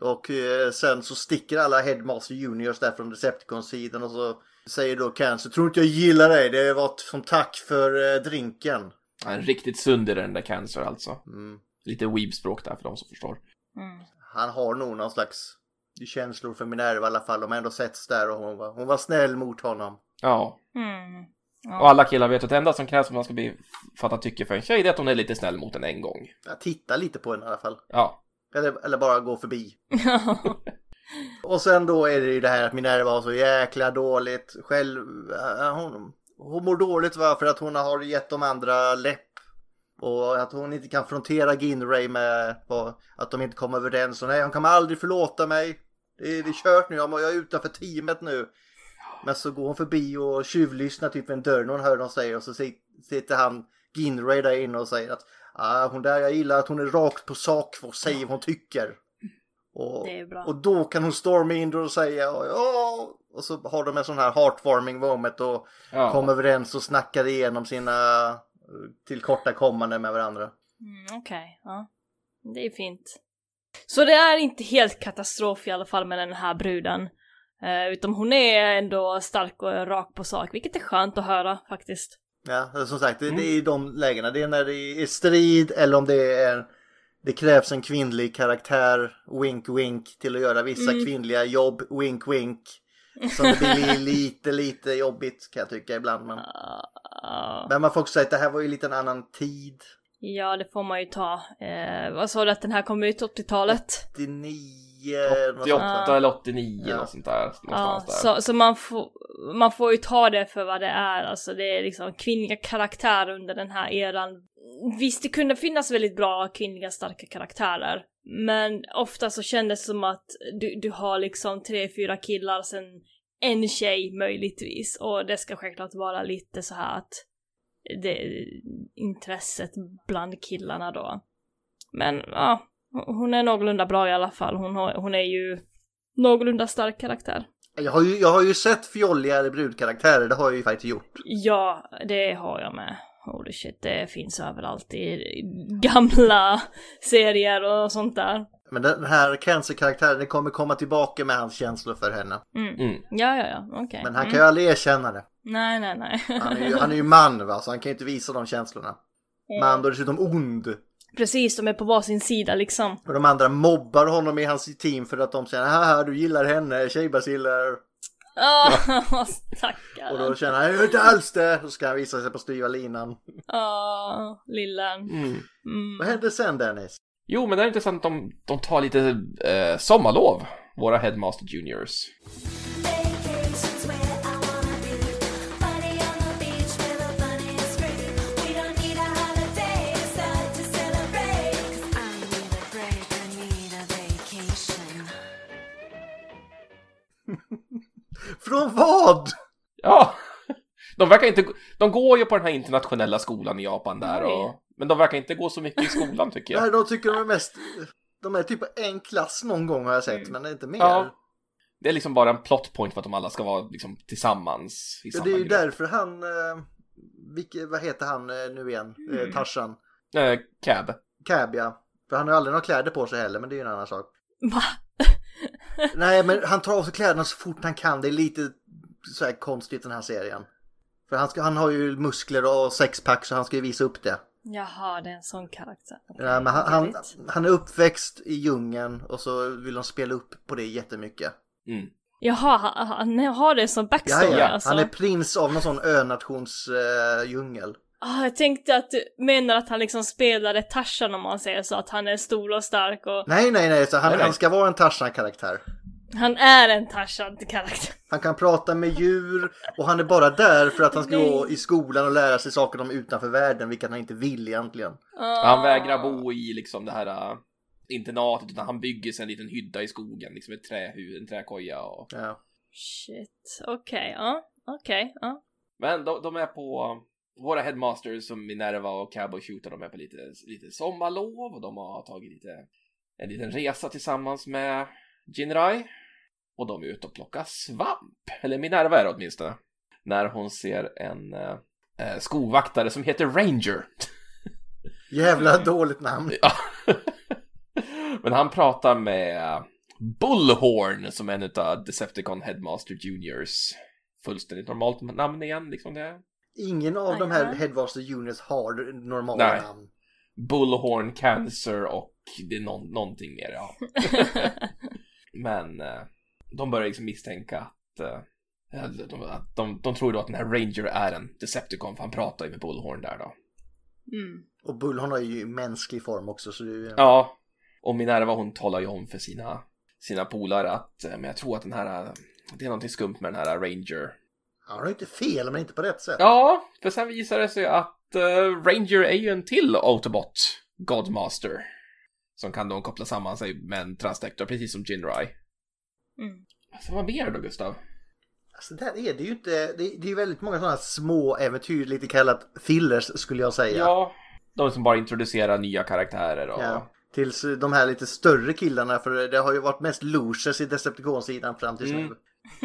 Och eh, sen så sticker alla Headmaster Juniors där från Decepticon-sidan och så säger då Cancer, tror inte jag gillar dig, det var som tack för eh, drinken. En riktigt sund i den där cancer alltså. Mm. Lite weeb-språk där för de som förstår. Mm. Han har nog någon slags känslor för Minerva i alla fall. De har ändå setts där och hon var, hon var snäll mot honom. Ja. Mm. Och alla killar vet att det enda som krävs för att man ska bli fatta tycke för en tjej det är att hon är lite snäll mot en en gång. Jag tittar lite på henne i alla fall. Ja. Eller, eller bara gå förbi. <laughs> Och sen då är det ju det här att Minerva var så jäkla dåligt. Själv, äh, hon, hon mår dåligt va, för att hon har gett de andra läpp. Och att hon inte kan frontera Ginray med att de inte kommer överens. Och nej, hon kommer aldrig förlåta mig. Det är, det är kört nu, jag jag är utanför teamet nu. Men så går hon förbi och tjuvlyssnar typ en dörr när hon hör någon säga och så sit- sitter han Ginray där inne och säger att ah, hon där, jag gillar att hon är rakt på sak och säger vad hon tycker. Och, och då kan hon storma in och säga ja och så har de en sån här heartwarming moment och Ja. kommer överens och snackar igenom sina eh, tillkortakommanden med varandra. Mm, Okej, ja. Det är fint. Så det är inte helt katastrof i alla fall med den här bruden. Eh, utan hon är ändå stark och rak på sak, vilket är skönt att höra faktiskt. Ja, som sagt, det, Mm. det är i de lägena. Det är när det är strid eller om det är det krävs en kvinnlig karaktär, wink wink, till att göra vissa Mm. kvinnliga jobb, wink wink. Som det blir li- lite, lite jobbigt kan jag tycka ibland. Men, Ah, men man får också säga att det här var ju lite en annan tid. ja, det får man ju ta. Eh, vad sa du att den här kom ut 80-talet? 89, något sånt 88 där. eller 89 Ja. sånt där. Ja, där. så, så man, får, man får ju ta det för vad det är. Alltså det är liksom kvinnliga karaktärer under den här eran. Visst, det kunde finnas väldigt bra kvinnliga starka karaktärer. Men ofta så kändes det som att du, du har liksom tre, fyra killar, sen en tjej möjligtvis. Och det ska självklart vara lite så här att det, intresset bland killarna då. Men ja, hon är någorlunda bra i alla fall. Hon, har, hon är ju någorlunda stark karaktär. Jag har, ju, jag har ju sett fjolligare brudkaraktärer, det har jag ju faktiskt gjort. Ja, det har jag med. Holy shit, det finns överallt i gamla serier och sånt där. Men den här cancer-karaktären, det kommer komma tillbaka med hans känslor för henne. Mm. Mm. Ja, ja, ja, okej. Men han Mm. kan ju aldrig erkänna det. Nej, nej, nej. Han är ju, han är ju <laughs> man va, så han kan ju inte visa de känslorna. Man och dessutom ond. Precis, de är på varsin sida liksom. Och de andra mobbar honom i hans team för att de säger haha du gillar henne, tjejbaciller. Åh, <laughs> Och då känner han, jag inte alls det. Så ska han visa sig på styva linan. Åh, lillen. Mm. Mm. Vad hände sen Dennis? Jo, men det är intressant att de, de tar lite eh, sommarlov, våra Headmaster Juniors. <laughs> Från vad? Ja, de verkar inte... De går ju på den här internationella skolan i Japan där och... Men de verkar inte gå så mycket i skolan tycker Nej, jag. de tycker de är mest... De är typ en klass någon gång har jag sett, men inte mer. Ja. Det är liksom bara en plot point för att de alla ska vara liksom tillsammans i Ja, samma det är ju grupp. därför han... Eh, vilke, vad heter han eh, nu igen? Mm. Eh, Tarzan. Eh, cab. Cab ja. För han har aldrig några kläder på sig heller, men det är ju en annan sak. Va? <laughs> Nej, men han tar av sig kläderna så fort han kan. Det är lite så här konstigt den här serien. För han, ska, han har ju muskler och sexpack så han ska ju visa upp det. Jaha, det är en sån karaktär. Okej, Ja, men han, han, han är uppväxt i djungeln och så vill de spela upp på det jättemycket. Mm. Jaha, han, han har det som Ja, backstory ja. alltså? Han är prins av någon sån önations eh, djungel. Ah, jag tänkte att du menar att han liksom spelade Tarzan om man säger så, att han är stor och stark och Nej, nej, nej, så han, Nej, nej. han ska vara en Tarzan-karaktär. han är en Tarzan-karaktär. Han kan prata med djur och han är bara där för att han ska gå i skolan och lära sig saker om utanför världen, vilket han inte vill egentligen. Han vägrar bo i liksom det här äh, internatet utan han bygger sig en liten hydda i skogen, liksom ett trähus, en träkoja och... Ja. Shit, okej, ja, okej, ja. Men de, de är på... Våra headmasters som Minerva och Cowboy Shooter, de är på lite, lite sommarlov och de har tagit lite, en liten resa tillsammans med Jinrai. Och de är ute och plockar svamp, eller Minerva är det åtminstone. När hon ser en eh, eh, skovaktare som heter Ranger. <laughs> Jävla dåligt namn. Ja. <laughs> Men han pratar med Bullhorn som är en av Decepticon Headmaster Juniors. Fullständigt normalt namn igen, liksom det. Ingen av de här. Headmaster Juniors har normala Nej. namn. Bullhorn Cancer och det är någon, någonting mer, ja. <laughs> Men eh, de börjar liksom misstänka att, eh, de, att de, de tror då att den här Ranger är en Decepticon, för han pratar ju med Bullhorn där då. Mm. Och Bullhorn har ju mänsklig form också så det är ju... Ja, och Minerva hon talar ju om för sina, sina polare att, eh, men jag tror att den här, det är någonting skumt med den här Ranger. Han har ju inte fel men inte på rätt sätt. Ja, för sen visar det sig att eh, Ranger är ju en till Autobot Godmaster. Som kan då koppla samman sig med en transdektor, precis som Jinrai. Mm. Alltså vad mer då, Gustav? Alltså där är det ju inte, det, det är ju väldigt många sådana små äventyr, lite kallat fillers skulle jag säga. Ja, de som bara introducerar nya karaktärer och... Ja. Tills de här lite större killarna, för det har ju varit mest losers i Decepticon-sidan fram tills Mm. nu.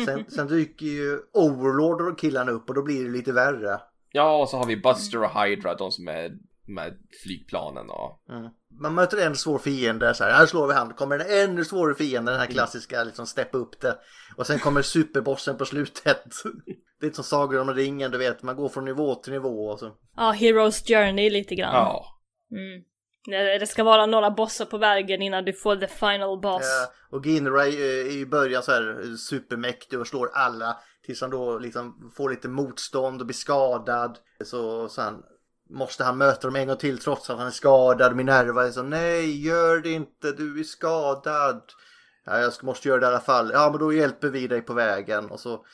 Sen, sen dyker ju Overlord och killarna upp och då blir det lite värre. Ja, och så har vi Buster och Hydra, de som är med flygplanen och... Mm. Man möter en svår fiende så här, här slår vi han, kommer en ännu svårare fiende, den här Mm. klassiska liksom steppa upp det. Och sen kommer superbossen på slutet. <laughs> Det är som Sagan om ringen, du vet, man går från nivå till nivå och så. Ja, Heroes Journey lite grann. Ja. Mm. Det ska vara några bossar på vägen innan du får the final boss. Ja, och Ginray eh, är i början så här eh, supermäktig och slår alla tills han då liksom får lite motstånd och blir skadad. Så, sen måste han möta dem en gång till trots att han är skadad. Minerva är så nej gör det inte, du är skadad. Ja, jag måste göra det i alla fall. Ja men då hjälper vi dig på vägen och så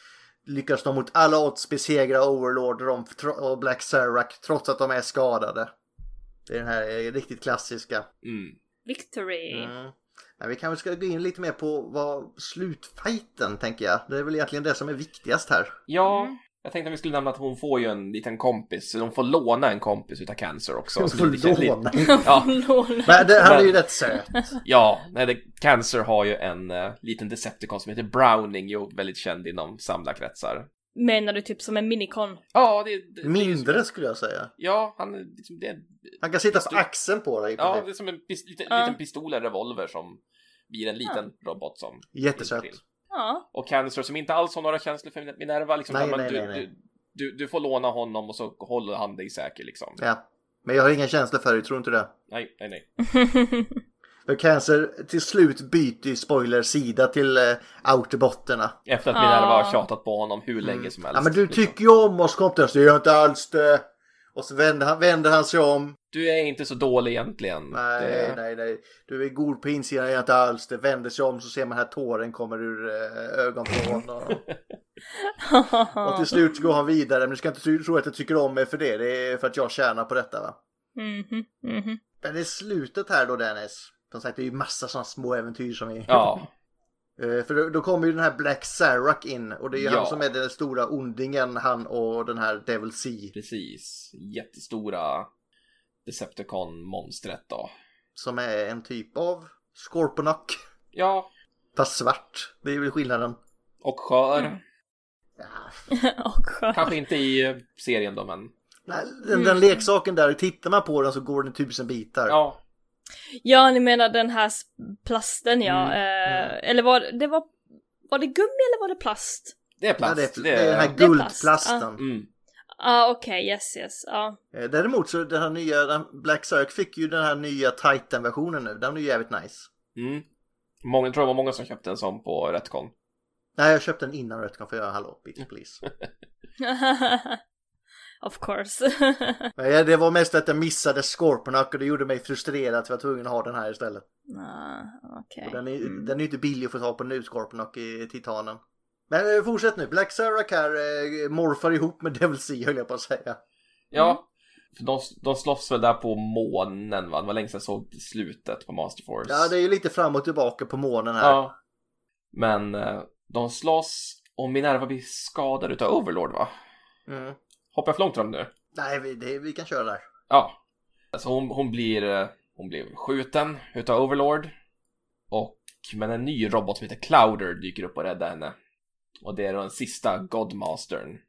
lyckas de mot alla odds besegra Overlord och och Black Serac trots att de är skadade. Det är den här eh, riktigt klassiska. Mm. Victory. Mm. Men vi kanske ska gå in lite mer på vad slutfighten tänker jag. Det är väl egentligen det som är viktigast här. Ja, jag tänkte att vi skulle nämna att hon får ju en liten kompis, de får låna en kompis utav Cancer också. Hon får låna. <laughs> Ja. Men det, han är ju rätt söt. <laughs> ja, nej, det, Cancer har ju en uh, liten Decepticon som heter Browning, ju väldigt känd inom samlarkretsar. Menar du typ som en minikon? Ja, det, det, det är Mindre som, skulle jag säga. Ja, han liksom, det är, Han kan sitta på axeln på dig. ja, det är som en pis, liten, Ja. liten pistol, en revolver som blir en liten robot som... Jättesöt. Ja. Och Cancer som inte alls har några känslor för Minerva, liksom, Nej, men nej, du, nej, nej. Du, du, du får låna honom och så håller han dig säker liksom. Ja. Men jag har inga känslor för det, tror inte det. Nej, nej, nej. <laughs> För Cancer till slut byter ju spoiler sida till eh, autobotterna. Efter att Minerva Ah. har tjatat på honom hur länge som helst. Ja men du liksom. tycker ju om oss kompisar, det gör jag inte alls det. Och så vänder han, vänder han sig om. Du är inte så dålig egentligen. Nej, Det- nej, nej. Du är god på insidan, jag gör inte alls det. Vänder sig om så ser man här tåren kommer ur eh, ögonvrån. Och, <laughs> och till slut går han vidare. Men du ska inte tro att jag tycker om mig för det. Det är för att jag tjänar på detta va. Mhm, mhm. Men det är slutet här då Dennis. Som sagt det är ju massa sådana små äventyr som är... Ja, <laughs> Eh, För då, då kommer ju den här Black Sarac in. Och det är ju Ja. han som är den stora ondingen. Han och den här Devil Sea. precis. Jättestora Decepticon-monstret då. Som är en typ av Scorponok. Ja, Fast svart. Det är väl skillnaden. och skör. Mm. Ja. <laughs> Och skön. Kanske inte i eh, serien då, men Nej, Den, den leksaken där, tittar man på den så går den i tusen bitar. ja. Ja, ni menar den här plasten ja. Mm, Eh, Eller var det var... Var det gummi eller var det plast? Det är Ja, plast. det, är, det är den är... här Det är plast, guldplasten. Mm. Ah, okej, yes yes. Ja. Eh, Däremot så den här nya, den Black Sark fick ju den här nya Titan-versionen nu. Den är ju jävligt nice. Mm. Många, jag tror det var många som köpte en sån på Retcon. Nej, jag köpte den innan Retcon för jag hallå, bitch please. <laughs> <laughs> of course. <laughs> Ja, det var mest att jag missade Scorponok och det gjorde mig frustrerad att jag var tvungen att ha den här istället. ah. Och den, är, Mm. den är inte billig att få tag på nu, Scorponok i Titanen. Men eh, fortsätt nu, Black Sarah här eh, morfar ihop med Devil Sea höll jag på att säga. Ja, för de, de slåss väl där på månen va? Det var länge sedan jag såg slutet på Master Force. Ja, det är ju lite fram och tillbaka på månen här. Ja. Men eh, de slåss och Minerva blir skadad utav Overlord va? Mm. Hoppar jag för långt fram nu? Nej, vi, det, vi kan köra där. Ja. Alltså hon, hon blir eh, hon blir skjuten utav Overlord. Och men en ny robot som heter Clouder dyker upp och räddar henne. Och det är den sista Godmastern.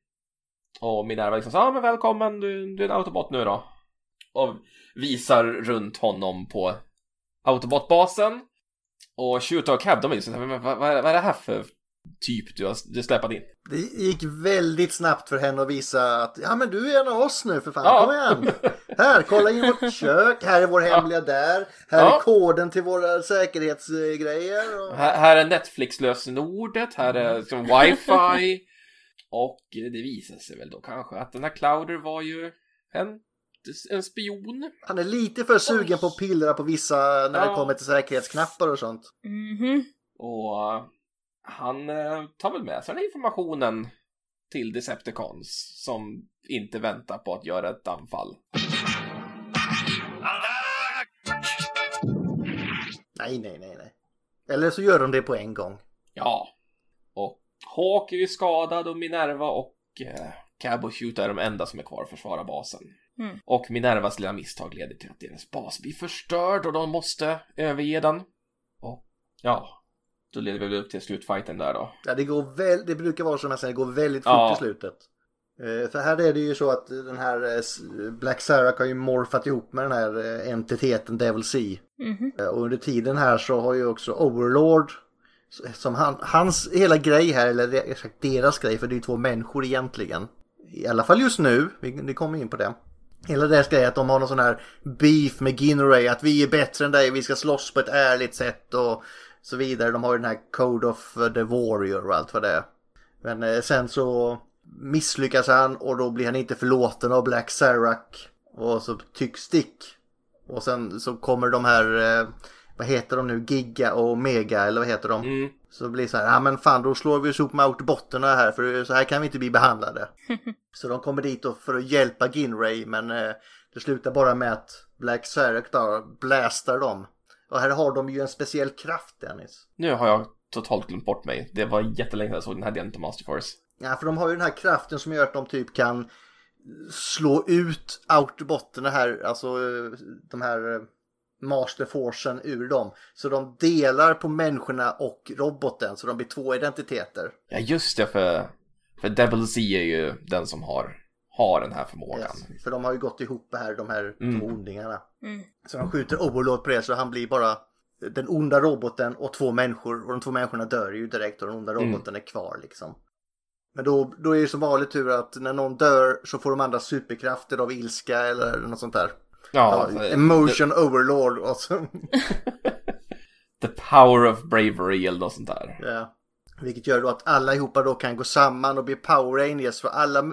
Och Minerva liksom så ja men välkommen, du, du är en autobot nu då. Och visar runt honom på autobotbasen. Och Shooter och Cab, de är så här, men vad, vad, vad är det här för typ du har släpat in. Det gick väldigt snabbt för henne att visa att ja men du är en av oss nu för fan, Ja. kom igen. Här, kolla in vårt <laughs> kök, här är vår hemliga där, här Ja. är koden till våra säkerhetsgrejer. Och... Här, här är Netflix-lösenordet, här är liksom wifi. Och det visar sig väl då kanske att den här Clouder var ju en, en spion. Han är lite för sugen på att pillra på vissa när det Ja. kommer till säkerhetsknappar och sånt. Mhm. Och eh, han eh, tar väl med sig den här informationen till Decepticons som inte väntar på att göra ett anfall. Nej, nej, nej, nej. Eller så gör de det på en gång. Ja. Och Hawk är ju skadad och Minerva och eh, Cab och Shoot är de enda som är kvar att försvara basen. Mm. Och Minervas lilla misstag leder till att deras bas blir förstörd och de måste överge den. Och ja, då leder vi väl upp till slutfighten där då. Ja, det, går väl, det brukar vara som jag säger, det går väldigt fort Ja. i slutet. Eh, För här är det ju så att den här eh, Black Sarah har ju morfat ihop med den här eh, entiteten Devil Sea. Mhm. Eh, Och under tiden här så har ju också Overlord som han, hans hela grej här, eller deras grej, för det är ju två människor egentligen. I alla fall just nu, vi, vi kommer in på det. Hela deras grej är att de har någon sån här beef med Ginray, att vi är bättre än dig, vi ska slåss på ett ärligt sätt och så vidare. De har ju den här Code of the Warrior och allt vad det är. Men eh, sen så misslyckas han och då blir han inte förlåten av Black Sarak. Och så tycks Stick. Och sen så kommer de här, eh, vad heter de nu, Giga och Mega eller vad heter de? Mm. Så blir det så här, ja men fan då slår vi oss ihop med autobotterna här för så här kan vi inte bli behandlade. <laughs> så de kommer dit för att hjälpa Ginray men eh, det slutar bara med att Black Sarak då blastar dem. Och här har de ju en speciell kraft Dennis. Nu har jag totalt glömt bort mig. Det var jättelänge sedan jag såg den här delen till Master Force. Ja, för de har ju den här kraften som gör att de typ kan slå ut autobotterna här, alltså eh, de här eh, masterforcen ur dem. Så de delar på människorna och roboten, så de blir två identiteter. Ja, just det, för, för Devil Z är ju den som har, har den här förmågan. Yes. För de har ju gått ihop här, de här Mm. två ondingarna. Mm. Så de skjuter Overlord på det så han blir bara den onda roboten och två människor. Och de två människorna dör ju direkt och den onda Mm. roboten är kvar liksom. Men då, då är det som vanligt tur att när någon dör så får de andra superkrafter av ilska eller något sånt där. Ja, Ja, alltså, emotion overlord och så. <laughs> The power of bravery eller något sånt där. ja. Vilket gör då att alla ihopa då kan gå samman och bli power rangers för alla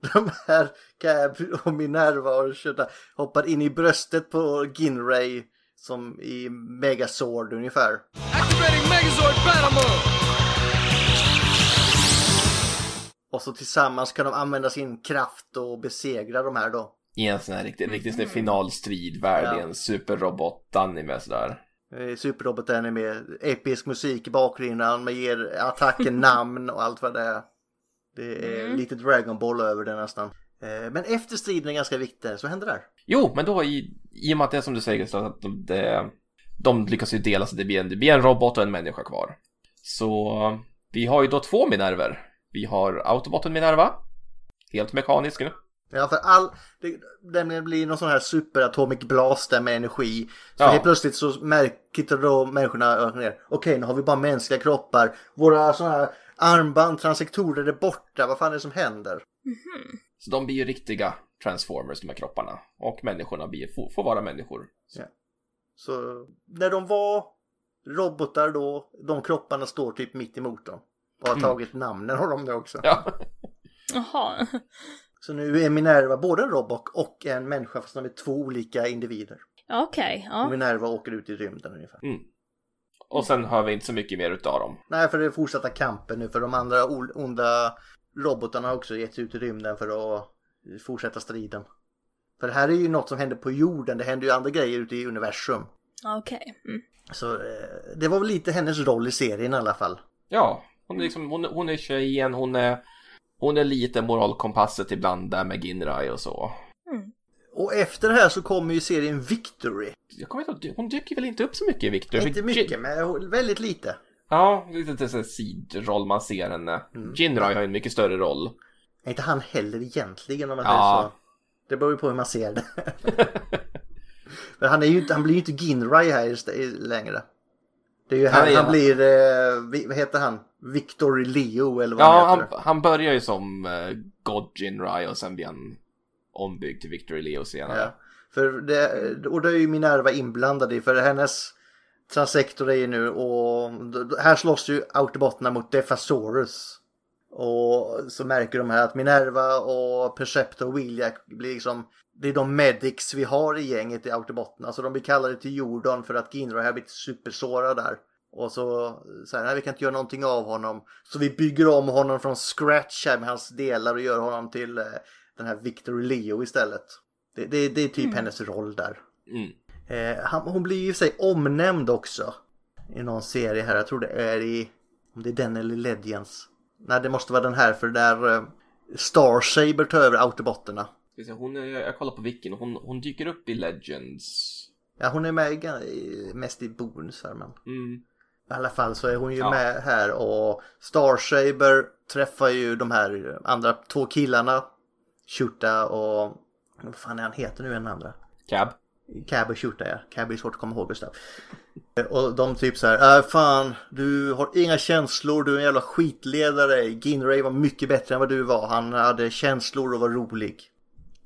de här Cab och Minerva och köta, hoppar in i bröstet på Ginray som i Megazord ungefär. Activating Megazord battle mode! Och så tillsammans kan de använda sin kraft och besegra de här då. I en sån här riktig, riktig sån här finalstrid värd i Ja. en superrobot-anime sådär. Eh, Superroboten är med episk musik i bakgrunden, man ger attacken namn och allt vad det är. Det är Mm. lite Dragon Ball över det nästan. Eh, Men efter striden är ganska viktigt, så händer där? Jo, men då i, i och med att det är som du säger Gustav, att de, det, de lyckas ju dela så det blir, en, det blir en robot och en människa kvar. Så vi har ju då två Minerver. Vi har Autobotten Minerva, helt mekanisk nu. Ja, för all, det, det blir någon sån här superatomic blast där med energi. Så Ja. helt plötsligt så märker då människorna. Okej, nu har vi bara mänskliga kroppar. Våra såna här armband, transektorer är borta. Vad fan är det som händer? Så de blir ju riktiga Transformers, de här kropparna. Och människorna blir, får, får vara människor. Så när de var robotar då, de kropparna står typ mitt emot dem. Och har tagit namnen av dem nu också. Ja, Jaha. Så nu är Minerva både en robot och en människa fast de är två olika individer. Ja, Okej, Och ja. Minerva åker ut i rymden ungefär. Och sen hör vi inte så mycket mer utav dem. Nej, för det är fortsatta kampen nu för de andra onda robotarna har också gett sig ut i rymden för att fortsätta striden. För det här är ju något som händer på jorden, det händer ju andra grejer ute i universum. Okej. Mm. Så eh, det var väl lite hennes roll i serien i alla fall. Ja, hon är liksom, hon, hon är tjejen, hon är, hon är lite moralkompasset ibland där med Ginrai och så. Och efter det här så kommer ju serien Victory. Jag kommer inte ihåg, hon dyker väl inte upp så mycket i Victor? Inte mycket, men väldigt lite. Ja, lite så här sidroll man ser henne. Ginrai har ju en mycket större roll. Är inte han heller egentligen om man Ja. säger så. Det beror ju på hur man ser det. <laughs> Men han, är ju han blir ju inte Ginray här längre. Det är ju Han han, han blir, eh, vad heter han? Victor Leo eller vad Ja, han heter. han börjar ju som uh, God Jinrai och sen blir han ombyggd till Victory Leo senare. Ja. För det, och det är ju Minerva inblandad i för hennes transektor är ju nu och här slåss ju autobotterna mot Defasaurus. Och så märker de här att Minerva och Perceptor och Williak blir liksom det är de medics vi har i gänget i autobotterna. Så de blir kallade till jorden för att Ginro har blivit supersårad där. Och så, så här, nej vi kan inte göra någonting av honom. Så vi bygger om honom från scratch här med hans delar och gör honom till eh, den här Victor Leo istället. Det, det, det är typ hennes roll där. Mm. Eh, han, hon blir ju sig omnämnd också. I någon serie här, jag tror det är i, om det är den eller Legends. Nej det måste vara den här för där eh, Starsaber tar över autobotterna. Hon är, jag kollar på och hon, hon dyker upp i Legends. Ja hon är med i- mest i bonusar men. Mm. I alla fall så är hon ju Ja. med här och Starsaber träffar ju de här andra två killarna. Shuta och vad fan är han heter nu den andra? Cab. Cab och Shuta ja. Cab är svårt att komma ihåg Gustav. Och de typ så här, äh, fan du har inga känslor, du är en jävla skitledare. Ginray var mycket bättre än vad du var. Han hade känslor och var rolig.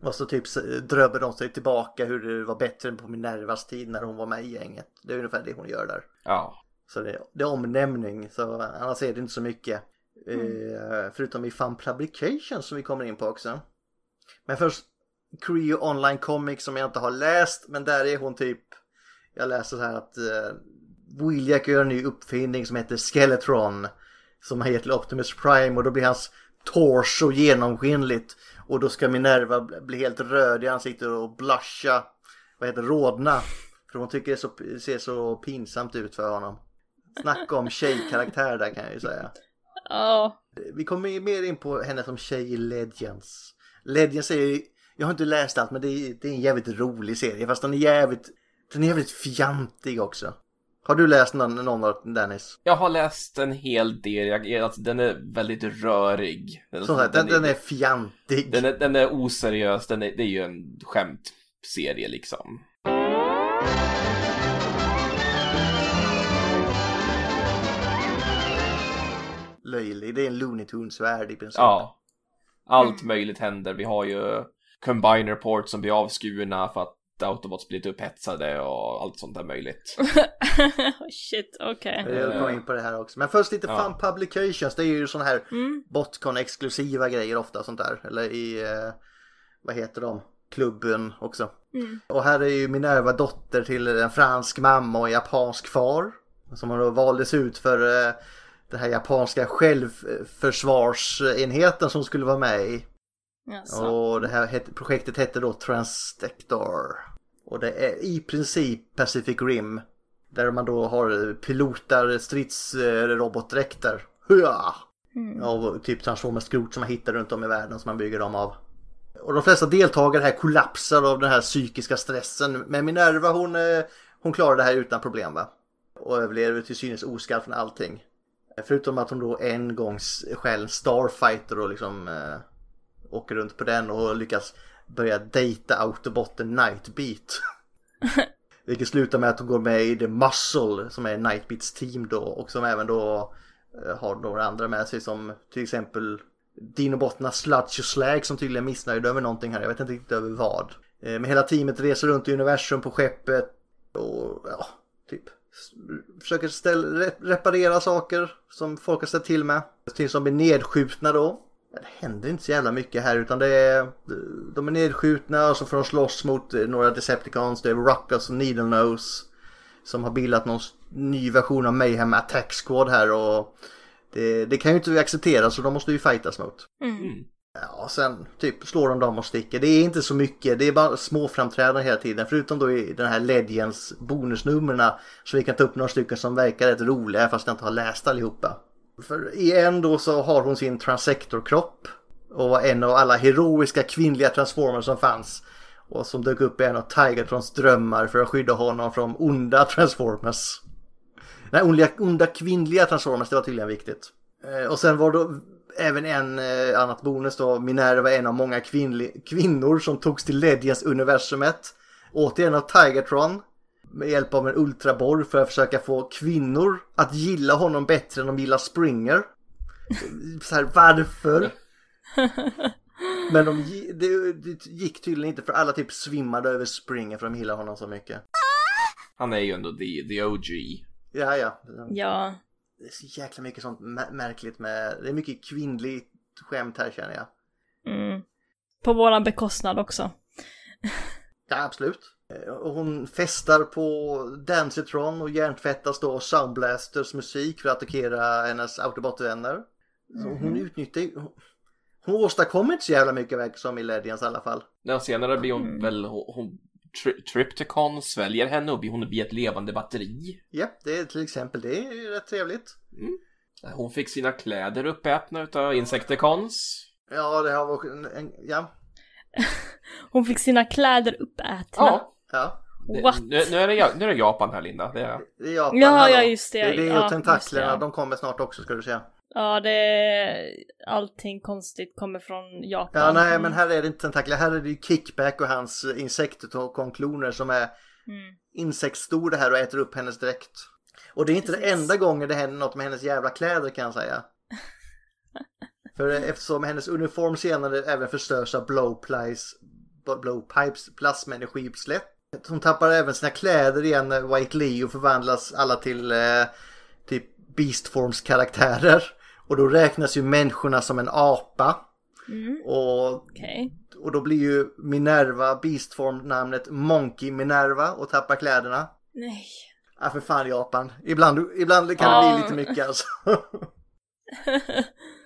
Och så typ så drömmer de sig tillbaka hur det var bättre än på Minervas tid när hon var med i gänget. Det är ungefär det hon gör där. Ja. Så det, det är omnämning, så annars är det inte så mycket. Eh, förutom i Fun Publications som vi kommer in på också. Men först Creo Online Comics som jag inte har läst, men där är hon typ Jag läser så här att eh, Williak gör en ny uppfinning som heter Skeletron Som har gett till Optimus Prime och då blir hans torso genomskinligt Och då ska Minerva bli- bli helt röd i ansiktet och blusha Vad heter rodna För hon tycker det så, ser så pinsamt ut för honom Snacka om tjejkaraktär där kan jag ju säga Ja. vi kommer mer in på henne som tjej i Legends. Legends är ju, jag har inte läst allt men det är, det är en jävligt rolig serie fast den är jävligt, den är jävligt fjantig också. Har du läst någon, någon av Dennis? Jag har läst en hel del, jag, alltså, den är väldigt rörig. Den, sagt, den, den är fjantig. den, är, den är oseriös, den är, det är ju en skämtserie liksom. Löjlig, det är en Looney Tunes-värld i princip. Ja. Allt möjligt händer. Vi har ju Combiner Port som blir avskurna för att Autobots blir lite upphetsade och allt sånt där möjligt. <laughs> Shit, okej. Jag kommer in på det här också. Men först lite Ja. Fun Publications. Det är ju sådana här Mm. Botcon-exklusiva grejer ofta sånt där. Eller i, eh, vad heter de? Klubben också. Mm. Och här är ju Minerva dotter till en fransk mamma och en japansk far. Som då valdes ut för eh, den här japanska självförsvarsenheten som skulle vara med i. Jaså. Och det här projektet hette då Transdector. Och det är i princip Pacific Rim. Där man då har pilotar stridsrobotdräkter. Hua! Av typ Transformers skrot som man hittar runt om i världen som man bygger dem av. Och de flesta deltagare här kollapsar av den här psykiska stressen. Men Minerva hon, eh, hon klarar det här utan problem va. Och överlever till synes oskadd från allting. Förutom att hon då en gång s- stjäl en Starfighter och liksom eh, åker runt på den och lyckas börja dejta autobotten Nightbeat. <laughs> Vilket slutar med att hon går med i The Muscle som är Nightbeats team då och som även då eh, har några andra med sig som till exempel Dinobotterna Sludge och Slag som tydligen är missnöjda över någonting här. Jag vet inte riktigt över vad. Eh, Men hela teamet reser runt i universum på skeppet och ja, typ försöker ställ, re- reparera saker som folk har ställt till med. Till som blir nedskjutna då. Det händer inte så jävla mycket här utan det är de är nedskjutna och så får de slåss mot eh, några Decepticons. Det är Ruckus och Needlenose som har bildat någon ny version av Mayhem Attack Squad här och det, det kan ju inte accepteras så de måste ju fightas mot. Mm. Ja, sen typ slår de dem och sticker. Det är inte så mycket, det är bara små framträdanden hela tiden. Förutom då i den här Legends bonusnumren så vi kan ta upp några stycken som verkar rätt roliga fast jag inte har läst allihopa. För i en då så har hon sin transsektorkropp och var en av alla heroiska kvinnliga transformers som fanns. Och som dök upp i en av Tigertrons drömmar för att skydda honom från onda transformers. Nej, onda, onda kvinnliga transformers, det var tydligen viktigt. Eh, och sen var då även en eh, annat bonus då, Minerva en av många kvinnli, kvinnor som togs till Legends universumet. Återigen av Tigertron. med hjälp av en ultraborr för att försöka få kvinnor att gilla honom bättre än de gillar Springer. Så här, varför? <laughs> Men de, det, det gick tydligen inte för alla typ svimmade över Springer för de gillar honom så mycket. Han är ju ändå the, the OG. Ja, ja. Ja. Det är så jäkla mycket sånt mä- märkligt med, det är mycket kvinnligt skämt här känner jag. Mm. På våran bekostnad också. Ja, absolut. Eh, Och hon festar på Dancetron och hjärntvättas då Soundblasters musik för att attackera hennes Autobot-vänner. Så hon utnyttjar ju... Hon åstadkommer inte så jävla mycket verkar som i Legends i alla fall. Ja, senare blir hon Mm. väl, hon, hon tri, Tripticon sväljer henne och hon blir ett levande batteri. Ja, det är till exempel, det är ju rätt trevligt. Hon fick sina kläder uppätna utav Insecticons. Ja, det har varit en, en ja. <laughs> Hon fick sina kläder uppätna. Ja. What? nu, nu, är det, Ja- nu är det Japan här Linda. Det är, det är Japan. Ja, ja, just det. Det är det Ja, tentaklerna, de kommer snart också ska du säga. Ja, det är... Allting konstigt kommer från Japan. Ja, nej, men här är det inte tentakler, här är det ju Kickback och hans insektonkloner som är Mm. insektsstora här och äter upp hennes dräkt. Och det är inte Precis. enda gången det händer något med hennes jävla kläder kan jag säga. <laughs> För eftersom hennes uniform senare även förstörs av blowplies, blowpipes plasmaenergiutsläpp. Hon tappar även sina kläder igen när White Leo förvandlas alla till eh, typ Beastforms karaktärer. Och då räknas ju människorna som en apa. Mm. Och Okej. och då blir ju Minerva Beastform namnet Monkey Minerva och tappar kläderna. Nej. Ja för fan Japan. Ibland, ibland kan det Ja. bli lite mycket alltså. <laughs>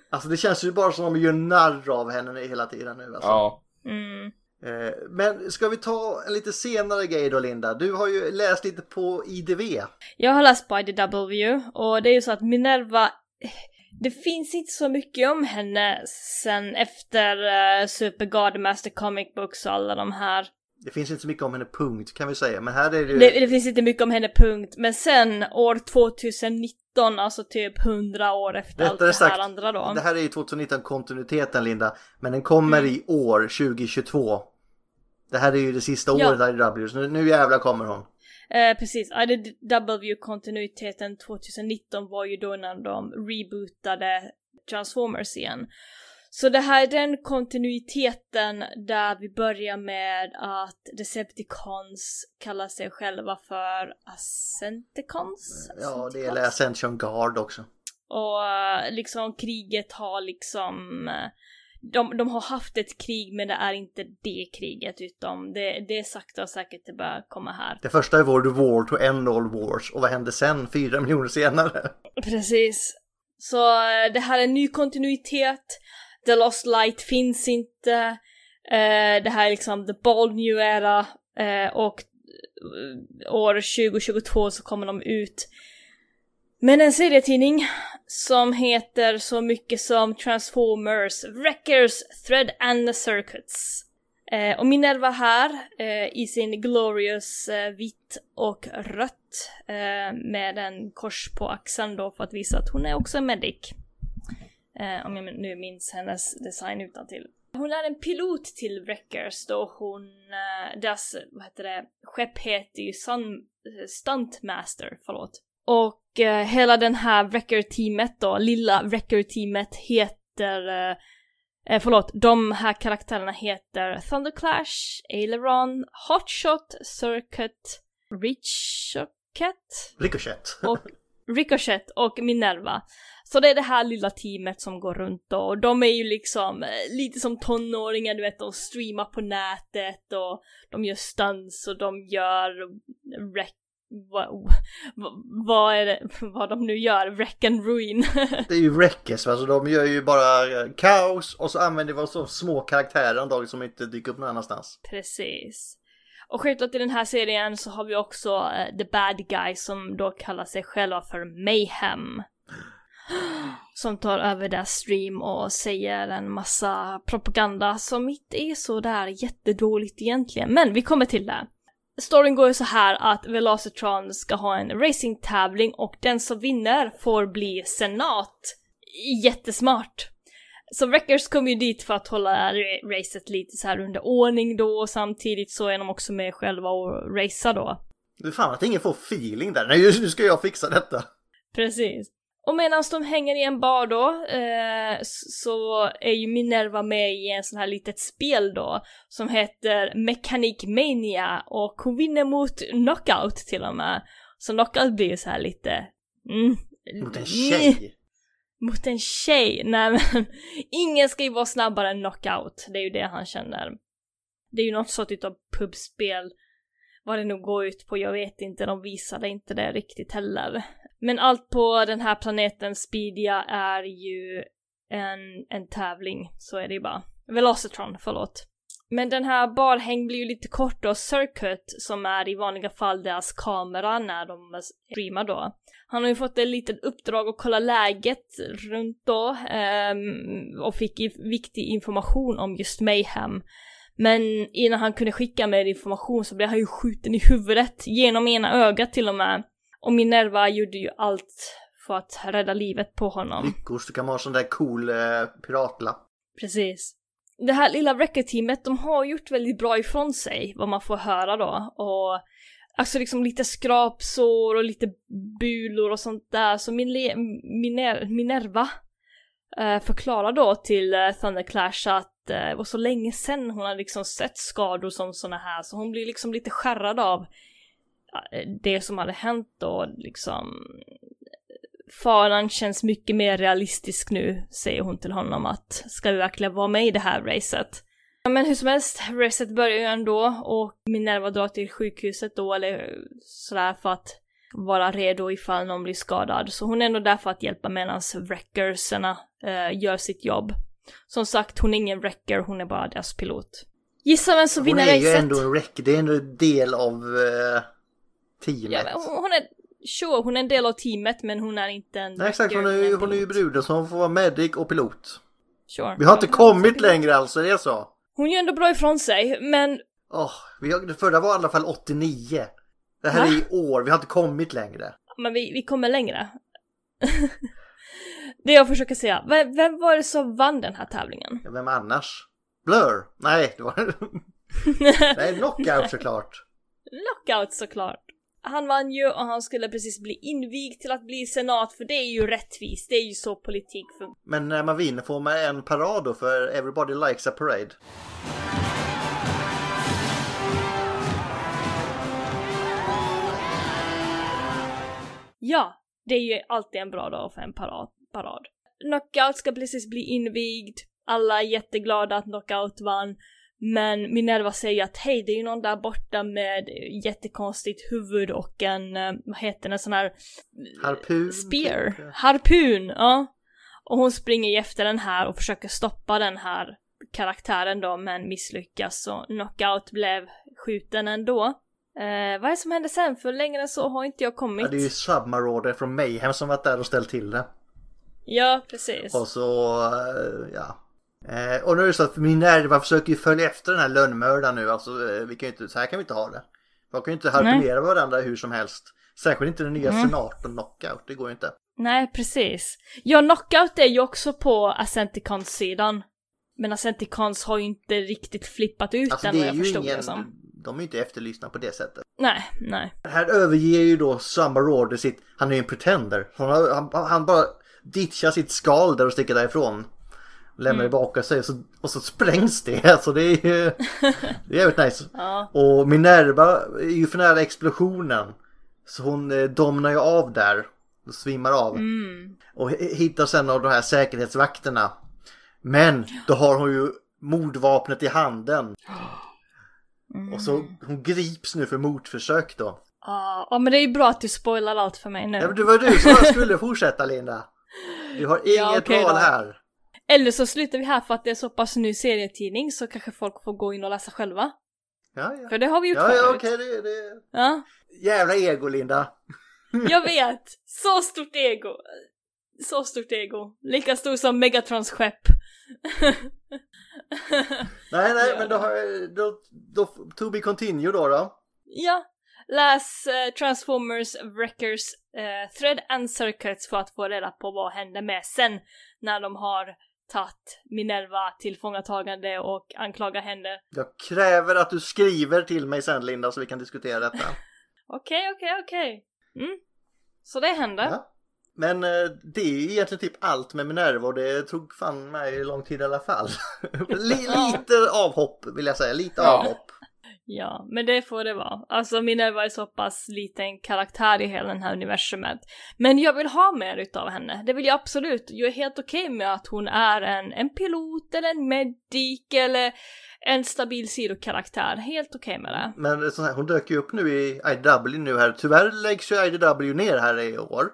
alltså det känns ju bara som att de gör narr av henne hela tiden nu alltså. ja. Mm. Eh, Men ska vi ta en lite senare grej då Linda? Du har ju läst lite på IDV. Jag har läst på IDW och det är ju så att Minerva, det finns inte så mycket om henne sen efter uh, Super Godmaster Comic Books och alla de här. Det finns inte så mycket om henne punkt kan vi säga. Men här är det ju... Det, det finns inte mycket om henne punkt, men sen år 2019, alltså typ 100 år efter allt Rättare det här sagt, andra då. det här är ju 2019 kontinuiteten Linda. Men den kommer Mm. i år 2022. Det här är ju det sista Ja. året IDW. Så nu, nu jävlar kommer hon. Eh, precis, IDW-kontinuiteten 2019 var ju då när de rebootade Transformers igen. Så det här är den kontinuiteten där vi börjar med att Decepticons kallar sig själva för Ascenticons? Ja, det är Ascenticons? Ascension Guard också. Och eh, liksom kriget har liksom eh, de, de har haft ett krig men det är inte det kriget utan det, det är sakta och säkert det börjar komma här. Det första var The War to End All Wars. Och vad hände sen? Fyra <laughs> miljoner senare. Precis. Så eh, det här är en ny kontinuitet. The Lost Light finns inte. Eh, det här är liksom the bold new era. Eh, och år 2022 så kommer de ut men en serietidning som heter så mycket som Transformers, Wreckers, Thread and Circuits. Eh, och Minerva här eh, i sin glorious eh, vitt och rött eh, med en kors på axeln då för att visa att hon är också en medic. Eh, om jag nu minns hennes design utan till. Hon är en pilot till Wreckers då hon, eh, deras, vad heter det, skepp heter ju Sun, eh, Stuntmaster, förlåt. Och eh, hela den här Wrecker-teamet då, lilla Wrecker-teamet heter eh, Eh, förlåt, de här karaktärerna heter Thunderclash, Aileron, Hotshot, Circuit, Richocket Ricochet. <laughs> och Ricochet och Minerva. Så det är det här lilla teamet som går runt då och de är ju liksom eh, lite som tonåringar, du vet, de streamar på nätet och de gör stunts och de gör wreck vad, vad, är det, <laughs> vad de nu gör, wreck and ruin. <laughs> Det är ju Wreckers, alltså de gör ju bara eh, kaos och så använder vi så små karaktärer en dag som inte dyker upp någon annanstans. Precis. Och självklart i den här serien så har vi också eh, The Bad Guy som då kallar sig själva för Mayhem. <gasps> Som tar över deras stream och säger en massa propaganda som inte är så där jättedåligt egentligen. Men vi kommer till det. Storyn går ju så här att Velocitron ska ha en racingtävling och den som vinner får bli senat. Jättesmart. Så Wreckers kom ju dit för att hålla ra- racet lite så här under ordning då och samtidigt så är de också med själva och racea då. Du fan att ingen får feeling där. Nej, nu ska jag fixa detta. Precis. Och medan de hänger i en bar då, eh, så är ju Minerva med i en sån här litet spel då, som heter Mechanic Mania, och hon vinner mot Knockout till och med. Så Knockout blir ju så här lite... Mm, Mot en tjej. Mot en tjej? Nej men, <laughs> ingen ska ju vara snabbare än Knockout, det är ju det han känner. Det är ju något sorts av pubspel. Vad det nu går ut på, jag vet inte, de visade inte det riktigt heller. Men allt på den här planeten Speedia är ju en, en tävling, så är det ju bara. Velocitron, förlåt. Men den här barhäng blir ju lite kort då, Circuit, som är i vanliga fall deras kamera när de streamar då. Han har ju fått ett litet uppdrag att kolla läget runt då um, och fick viktig information om just Mayhem. Men innan han kunde skicka mer information så blev han ju skjuten i huvudet genom ena ögat till och med. Och Minerva gjorde ju allt för att rädda livet på honom. Lyckors, du kan ha en sån där cool eh, piratlapp. Precis. Det här lilla Wrecker-teamet, de har gjort väldigt bra ifrån sig, vad man får höra då. Och alltså liksom lite skrapsår och lite bulor och sånt där. Så Mine- Miner- Minerva eh, förklarar då till eh, Thunderclash att eh, det var så länge sedan hon har liksom sett skador som såna här, så hon blir liksom lite skärrad av det som hade hänt då, liksom faran känns mycket mer realistisk nu, säger hon till honom att ska vi verkligen vara med i det här racet? Men hur som helst, racet börjar ju ändå och Minerva drar till sjukhuset då eller sådär för att vara redo ifall någon blir skadad. Så hon är ändå där för att hjälpa medan wreckersarna eh, gör sitt jobb. Som sagt, hon är ingen wrecker, hon är bara deras pilot. Gissa vem som Hon vinner är ju racet? ändå en rec, det är ändå en del av eh, teamet. Ja, hon hon är, sure, hon är en del av teamet men hon är inte en Nej exakt, hon är, ju, hon är ju bruden som får vara medic och pilot. Sure. Vi har inte kommit längre alltså, det är så. Hon gör ändå bra ifrån sig, men Åh, vi har, det förra var i alla fall 89. Det här Va? är i år, vi har inte kommit längre. men vi, vi kommer längre. <laughs> det jag försöker säga, vem, vem var det som vann den här tävlingen? Ja, Vem annars? Blur? Nej, det var... <laughs> Nej, knockout såklart. <laughs> Lockout såklart. Han vann ju och han skulle precis bli invigd till att bli senat för det är ju rättvist, det är ju så politik funkar. Men när man vinner får man en parad då för everybody likes a parade. Ja, det är ju alltid en bra dag för en parad. parad. Knockout ska precis bli invigd, alla är jätteglada att Knockout vann, men Minerva säger att hej, det är ju någon där borta med jättekonstigt huvud och en, eh, vad heter det, en sån här Harpun. spear, typ. harpun, ja. Och hon springer efter den här och försöker stoppa den här karaktären då, men misslyckas och Knockout blev skjuten ändå. Eh, vad är det som hände sen? För längre än så har inte jag kommit. Ja, det är ju Submarauder från Mayhem som varit där och ställt till det. Ja, precis. Och så, eh, ja. Eh, och nu är det så att Minerva försöker ju följa efter den här lönnmördaren nu. Alltså, eh, vi kan ju inte, så här kan vi inte ha det. Man kan ju inte harpunera varandra hur som helst. Särskilt inte den nya Mm. senaten Knockout, det går ju inte. Nej, precis. Ja, Knockout är ju också på Ascenticons-sidan. Men Ascenticons har ju inte riktigt flippat ut Alltså den det vad jag förstod det ingen, som. de är ju inte efterlyssna på det sättet. Nej, nej. Här överger ju då Submarauder sitt, han är ju en pretender. Han, han, han bara ditchar sitt skal där och sticker därifrån. Lämnar det bakom sig och så, och så sprängs det. <laughs> Alltså det är ju <laughs> det är jävligt nice. Ja. Och Minerva är ju för nära explosionen. Så hon eh, domnar ju av där. Och svimmar av. Mm. Och hittar sen av de här säkerhetsvakterna. Men då har hon ju mordvapnet i handen. Och så hon grips nu för mordförsök då. Ja, ja, men det är ju bra att du spoilar allt för mig nu. Ja, men det var du som skulle fortsätta Linda. Du har <laughs> inget Ja, okej val då. här. Eller så slutar vi här för att det är så pass ny serietidning så kanske folk får gå in och läsa själva. Ja, ja. För det har vi gjort Ja, ja förut. okej. det, det... Ja, Jävla ego Linda. <laughs> jag vet! Så stort ego! Så stort ego. Lika stor som Megatrons skepp. <laughs> Nej, nej, Ja. men då, har, då, då, to be continue då då. ja, läs eh, Transformers Wreckers eh, Thread and Circuits för att få reda på vad händer med sen när de har tagit Minerva till fångatagande och anklagar henne. Jag kräver att du skriver till mig sen Linda så vi kan diskutera detta. <laughs> Okej, okej, okej. Mm. Så det hände. Ja. Men eh, det är ju egentligen typ allt med Minerva och det tog fan mig lång tid i alla fall. <laughs> <laughs> Li- lite avhopp vill jag säga, lite Ja. avhopp. Ja, men det får det vara. Alltså Minerva är så pass liten karaktär i hela den här universumet. Men jag vill ha mer utav henne. Det vill jag absolut. Jag är helt okej med att hon är en, en pilot eller en medic eller en stabil sidokaraktär. Helt okej med det. Men sån här, hon dök ju upp nu i IDW nu här. Tyvärr läggs ju IDW ner här i år.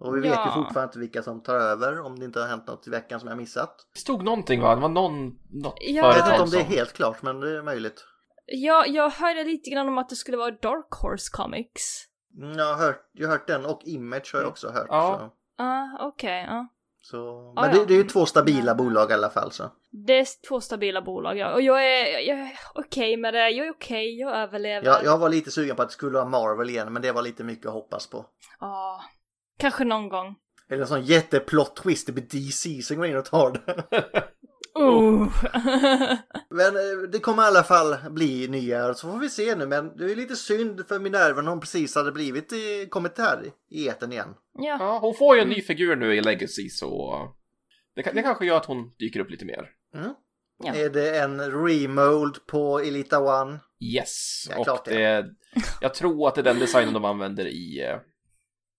Och vi vet Ja. ju fortfarande inte vilka som tar över om det inte har hänt något i veckan som jag missat. Det stod någonting va? Det var någon, något Ja. Jag vet företag inte om det är helt klart men det är möjligt. Jag, jag hörde lite grann om att det skulle vara Dark Horse Comics. Mm, Jag har hört, jag har hört den och Image har jag också hört. Ja. Ah, okej, ja. så. Ah, Men ja. det, det är ju två stabila bolag i alla fall så. Det är två stabila bolag, ja. Och jag är, jag är okej med det. Jag är okej, jag överlever. Jag, jag var lite sugen på att det skulle vara Marvel igen men det var lite mycket att hoppas på. Ja. Kanske någon gång. Eller en sån jätteplot twist, det blir DC som går in och tar det. <laughs> Oh. Men eh, det kommer i alla fall bli nya, så får vi se nu. Men det är lite synd för Minerva när hon precis hade blivit i, kommit här i etern igen. ja. Ja, hon får ju en ny figur nu i Legacy så det, det kanske gör att hon dyker upp lite mer. Mm. Ja. Är det en remold på Elita One? Yes, Ja, och klart det. jag tror att det är den designen de använder i uh,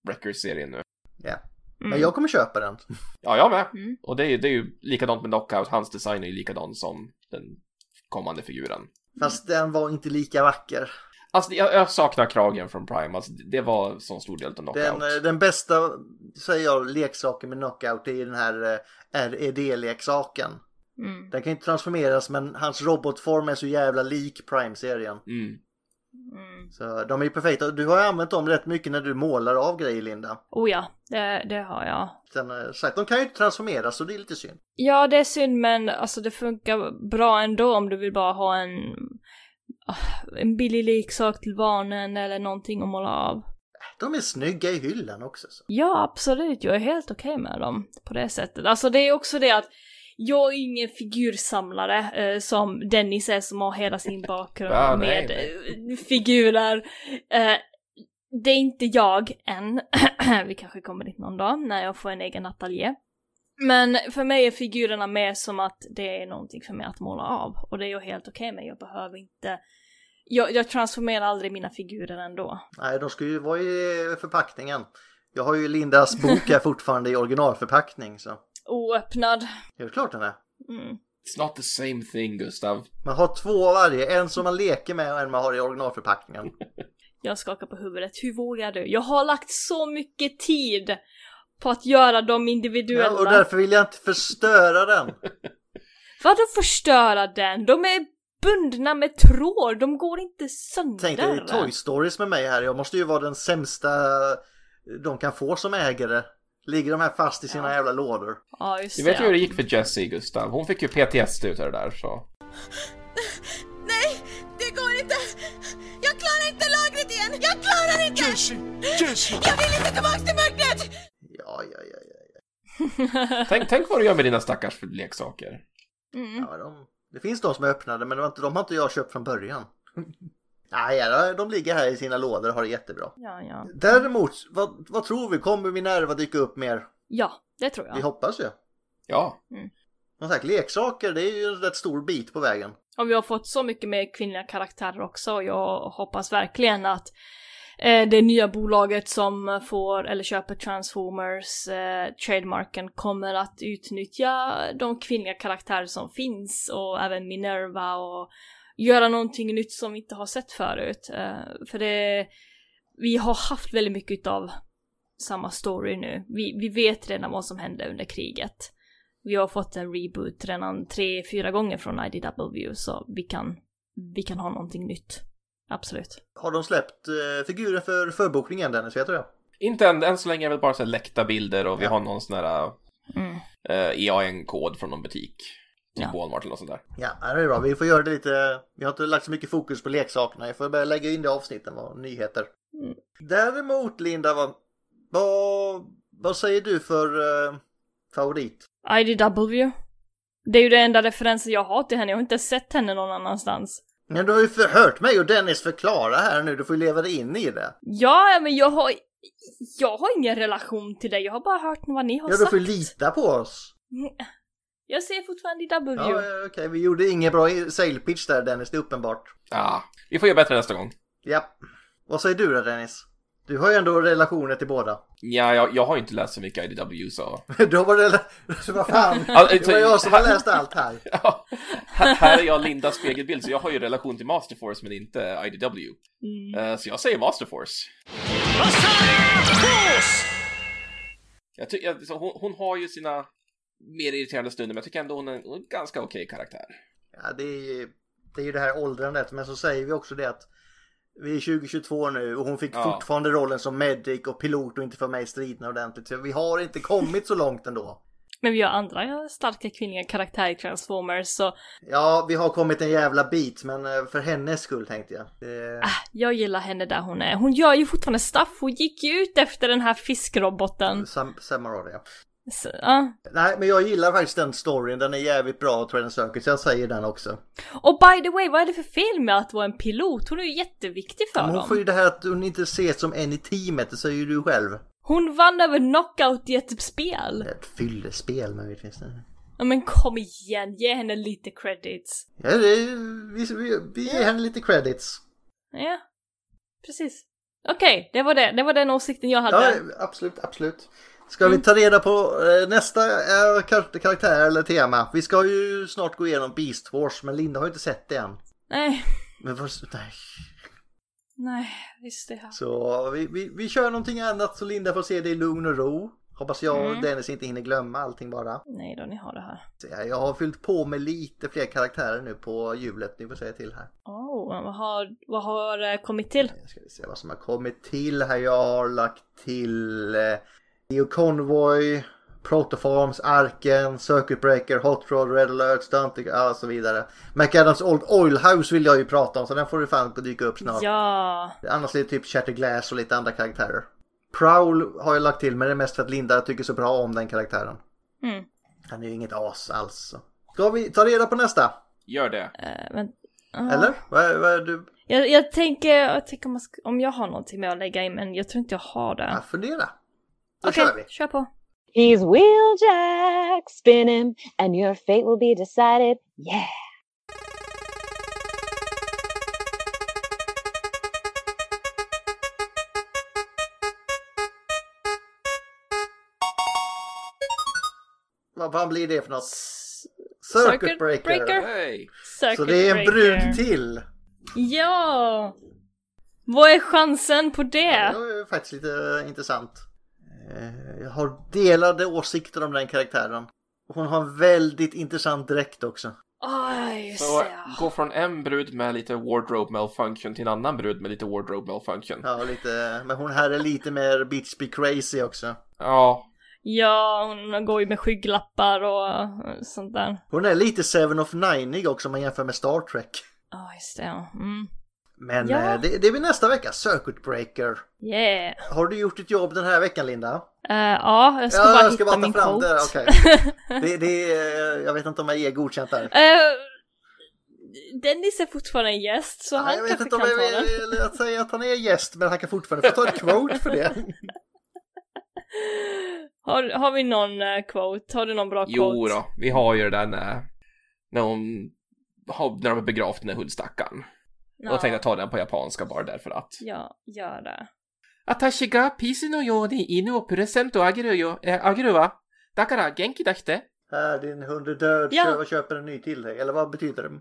Wreckers-serien nu. Ja. Mm. Men jag kommer köpa den. Ja, jag med. Mm. Och det är, ju- det är ju likadant med Knockout, hans design är ju likadan som den kommande figuren. Fast den var inte lika vacker. Alltså jag, jag saknar kragen från Prime, alltså det var så stor del av Knockout. Den, eh, den bästa, säger jag, leksaken med Knockout är den här eh, RED-leksaken. Mm. Den kan inte transformeras men hans robotform är så jävla lik Prime-serien. Mm. Mm. Så de är ju perfekta. Du har ju använt dem rätt mycket när du målar av grejer Linda. Oh ja, det, det har jag. Sen, eh, sagt, de kan ju inte transformeras så det är lite synd. Ja, det är synd men alltså det funkar bra ändå om du vill bara ha en ah, en billig leksak till barnen eller någonting att måla av. De är snygga i hyllan också. Så. Ja, absolut. Jag är helt okej med dem på det sättet. Alltså det är också det att jag är ingen figursamlare eh, som Dennis är som har hela sin bakgrund Ja, nej, med eh, figurer. Eh, det är inte jag än. <clears throat> Vi kanske kommer dit någon dag när jag får en egen ateljé. Men för mig är figurerna mer som att det är någonting för mig att måla av. Och det är jag helt okej med. Jag behöver inte... Jag, jag transformerar aldrig mina figurer ändå. Nej, de ska ju vara i förpackningen. Jag har ju Lindas bok här fortfarande i originalförpackning så. Oöppnad. Det är väl klart den är. Mm. It's not the same thing Gustav. Man har två av varje, en som man leker med och en man har i originalförpackningen. <laughs> Jag skakar på huvudet. Hur vågar du? Jag har lagt så mycket tid på att göra dem individuella. Ja, och därför vill jag inte förstöra den. <laughs> Vadå förstöra den? De är bundna med tråd, de går inte sönder. Tänk dig Toy Stories med mig här. Jag måste ju vara den sämsta de kan få som ägare. Ligger de här fast i sina Ja. jävla lådor? Ja, just Du vet ju det. hur det gick för Jessie Gustav. Hon fick ju PTSD utav det där så. Nej, det går inte! Jag klarar inte lagret igen! Jag klarar inte! Jessie, Jessie! Jag vill inte tillbaks till mörkret! Ja, ja, ja, ja. <laughs> Tänk, tänk vad du gör med dina stackars leksaker. Mm. ja de, det finns de som är öppnade men det var inte, de har inte jag köpt från början. Nej, ja, de ligger här i sina lådor och har det jättebra. Ja, ja. Däremot, vad, vad tror vi? Kommer Minerva dyka upp mer? Ja, det tror Vi jag. hoppas ju. Ja. Som sagt, leksaker det är ju en rätt stor bit på vägen. Och vi har fått så mycket mer kvinnliga karaktärer också och jag hoppas verkligen att eh, det nya bolaget som får eller köper Transformers eh, trademarken kommer att utnyttja de kvinnliga karaktärer som finns och även Minerva och göra någonting nytt som vi inte har sett förut. Eh, för det, vi har haft väldigt mycket av samma story nu. Vi, vi vet redan vad som hände under kriget. Vi har fått en reboot redan tre, fyra gånger från IDW så vi kan, vi kan ha någonting nytt. Absolut. Har de släppt eh, figuren för förbokningen Dennis? Vet du det? Inte än, än så länge är det väl bara så här läckta bilder och vi Ja. har någon sån här Mm. uh, EAN-kod från någon butik. Ja. Walmart eller något sånt där. Ja, det är bra. Vi får göra det lite. Vi har inte lagt så mycket fokus på leksakerna. Jag får börja lägga in det i avsnitten vad nyheter. Mm. Däremot Linda, vad, vad, vad säger du för eh, favorit? IDW. Det är ju det enda referensen jag har till henne, jag har inte sett henne någon annanstans. Men du har ju förhört mig och Dennis förklara här nu. Du får ju leva dig in i det. Ja, men jag har... Jag har ingen relation till dig, jag har bara hört vad ni har Ja, du sagt. får ju lita på oss. Jag ser fortfarande i W. Ja, okej. Vi gjorde ingen bra sale pitch där Dennis, det är uppenbart. Ja, vi får göra bättre nästa gång. Ja. Vad säger du då Dennis? Du har ju ändå relationer till båda. Ja, jag, jag har inte läst så mycket IDW så... <laughs> Du har bara rela- <laughs> Vad fan? Ja, <laughs> Det var jag som har läst allt här. Ja, här, här är jag Lindas spegelbild så jag har ju relation till Masterforce men inte IDW. Eh, så jag säger Masterforce. Jag ty- jag, så hon, hon har ju sina mer irriterande stunder men jag tycker ändå hon är en ganska okej karaktär. Ja, det är, ju- det är ju det här åldrandet. Men så säger vi också det att vi är 2022 nu och hon fick Ja. fortfarande rollen som medic och pilot och inte får med i striderna ordentligt. Så vi har inte kommit så långt ändå. Men vi har andra starka kvinnliga karaktärer i Transformers, så Ja, vi har kommit en jävla bit, men eh, för hennes skull tänkte jag. Det... jag gillar henne där hon är. Hon gör ju fortfarande stuff, hon gick ju ut efter den här fiskroboten. Sam, Samarada, ja. Så, ja. Nej, men jag gillar faktiskt den storyn. Den är jävligt bra, söker. Så jag säger den också. Och by the way, vad är det för fel med att vara en pilot? Hon är ju jätteviktig för Men hon dem. får ju det här att hon inte ses som en i teamet, det säger ju du själv. Hon vann över knockout i ett spel. Ett fyllespel möjligtvis. Ja men kom igen, ge henne lite credits. Ja, det är, vi, vi, vi ger henne lite credits. Ja, precis. Okej, det var det. Det var den åsikten jag hade. Ja, absolut, absolut. Ska vi ta reda på eh, nästa kar- karaktär eller tema? Vi ska ju snart gå igenom Beast Wars, men Linda har ju inte sett det än. Nej, Men vad, nej. nej, visst det här. Så vi, vi, vi kör någonting annat så Linda får se det i lugn och ro. Hoppas jag och Mm. Dennis inte hinner glömma allting bara. Nej då, ni har det här. Jag har fyllt på med lite fler karaktärer nu på hjulet, ni får säga till här. Oh, vad har, vad har eh, kommit till? Jag ska se vad som har kommit till här. Jag har lagt till eh, Neo Convoy, Protoforms, Arken, Circuit Breaker, Hot Rod, Red Alert, Stunting och så vidare. McAdams Old Oil House vill jag ju prata om så den får du fan dyka upp snart. Ja, Annars är det typ Shatterglass och lite andra karaktärer. Prowl har jag lagt till men det är mest för att Linda tycker så bra om den karaktären. Mm. Han är ju inget as alls. Ska vi ta reda på nästa? Gör det. eh, men... ja. Eller? Vad är, vad är du? Jag, jag tänker, jag tänker om, man ska, om jag har någonting med att lägga in, men jag tror inte jag har det. Ja, fundera. Då Okej, kör vi. kör på. He's wheeljack spinning, and your fate will be decided. Yeah. Vad fan blir det för något? Circuit Breaker. Breaker. Hej! Circuit Så det är en Breaker. brud till. Ja! Vad är chansen på Det det? är faktiskt lite intressant. Eh, Jag har delade åsikter om den karaktären. Och Hon har en väldigt intressant dräkt också. Aj, just Så gå från en brud med lite wardrobe malfunction till en annan brud med lite wardrobe malfunction. Ja, lite, men hon här är lite mer bitch be crazy också. Ja, Ja, hon går ju med skygglappar och eh, sånt där. Hon är lite Seven of Nine också om man jämför med Star Trek. Ja, just det. ja. Mm. Men Ja. eh, det, det blir nästa vecka, Circuit Breaker. Yeah. Har du gjort ditt jobb den här veckan Linda? Eh, ja, jag ska ja, bara jag ska hitta bara min ta fram quote. det. Okej. <laughs> Det, det är, jag vet inte om jag är godkänt där. Eh, Dennis är fortfarande en gäst, så Ja, han jag vet kanske inte om kan jag ta den. vill att säga att han är gäst, men han kan fortfarande få ta ett quote för det. <laughs> Har, har vi någon eh, quote? Har du någon bra jo quote? då. Vi har ju där när, när hon när de har begravt den där hundstackaren. Ja. Och tänkte ta den på japanska bara därför att. Ja, gör det. Atashi ga PC no yo ni inu o present o yo, eh, ageru wa. Dakara genki dashite. Här, din hund är död, ja. kör köper en ny till dig. Eller vad betyder det?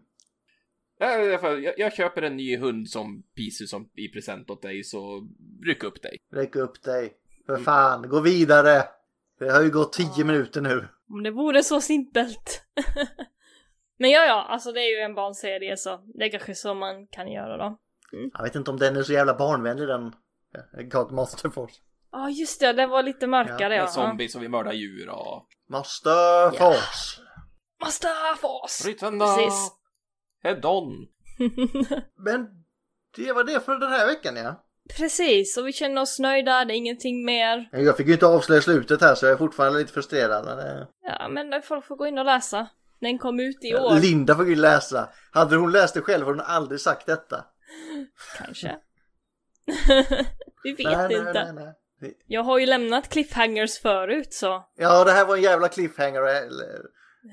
Eh, jag, jag köper en ny hund som Pisu som i present åt dig, så ryck upp dig. Ryck upp dig. För fan, gå vidare. Det har ju gått tio ja. minuter nu. Om det vore så simpelt. <laughs> Men ja, ja, alltså det är ju en barnserie så det är kanske så man kan göra då. Jag vet inte om den är så jävla barnvänlig den. God Master Force. Ja, just det, den var lite mörkare ja. Med zombies och vi mördar djur och... Master Force. Mustafos! Brytanda! Precis. Head-on! <laughs> Men det var det för den här veckan ja. Precis, och vi känner oss nöjda, det är ingenting mer. Jag fick ju inte avslöja slutet här så jag är fortfarande lite frustrerad. Men, eh, Ja, men folk får gå in och läsa. Den kom ut i år, Linda får ju läsa. Hade hon läst det själv hade hon aldrig sagt detta. kanske. <laughs> Vi vet Nej, nej, inte. nej, nej. Jag har ju lämnat cliffhangers förut så. Ja, det här var en jävla cliffhanger. eller-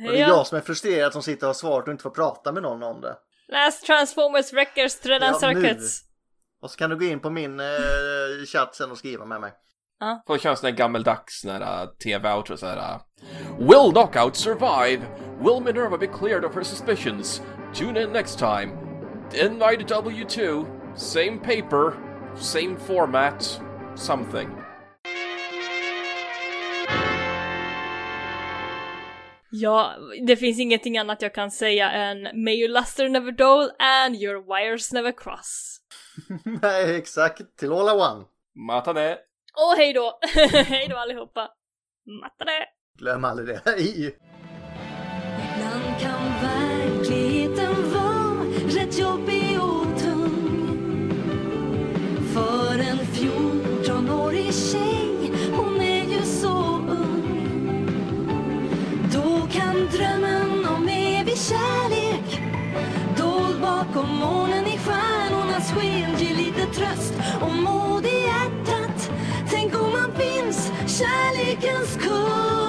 Och det är Ja. jag som är frustrerad som sitter och har svarat och inte får prata med någon om det. Last Transformers Wreckers Thread and Ja, nu. Circuits. Och så kan du gå in på min eh, chatt sen och skriva med mig. Får köra en sån där gammeldags uh, TV-outro så här. Uh, Will Knockout survive? Will Minerva be cleared of her suspicions? Tune in next time. NIW2, same paper, same format, something. Ja, det finns ingenting annat jag kan säga än May your luster never dull and your wires never cross. <laughs> Nej, exakt. Till alla one. Mata det. Och hej då! <laughs> hej då allihopa! Matta det! Glöm aldrig det. Hej! Ibland kan verkligheten vara rätt jobbig och tung. För en 14-årig tjej, hon är ju så ung. Då kan drömmen om evig kärlek dold bakom molnen i stjärnornas sken ge lite tröst och mod kärlekens kung.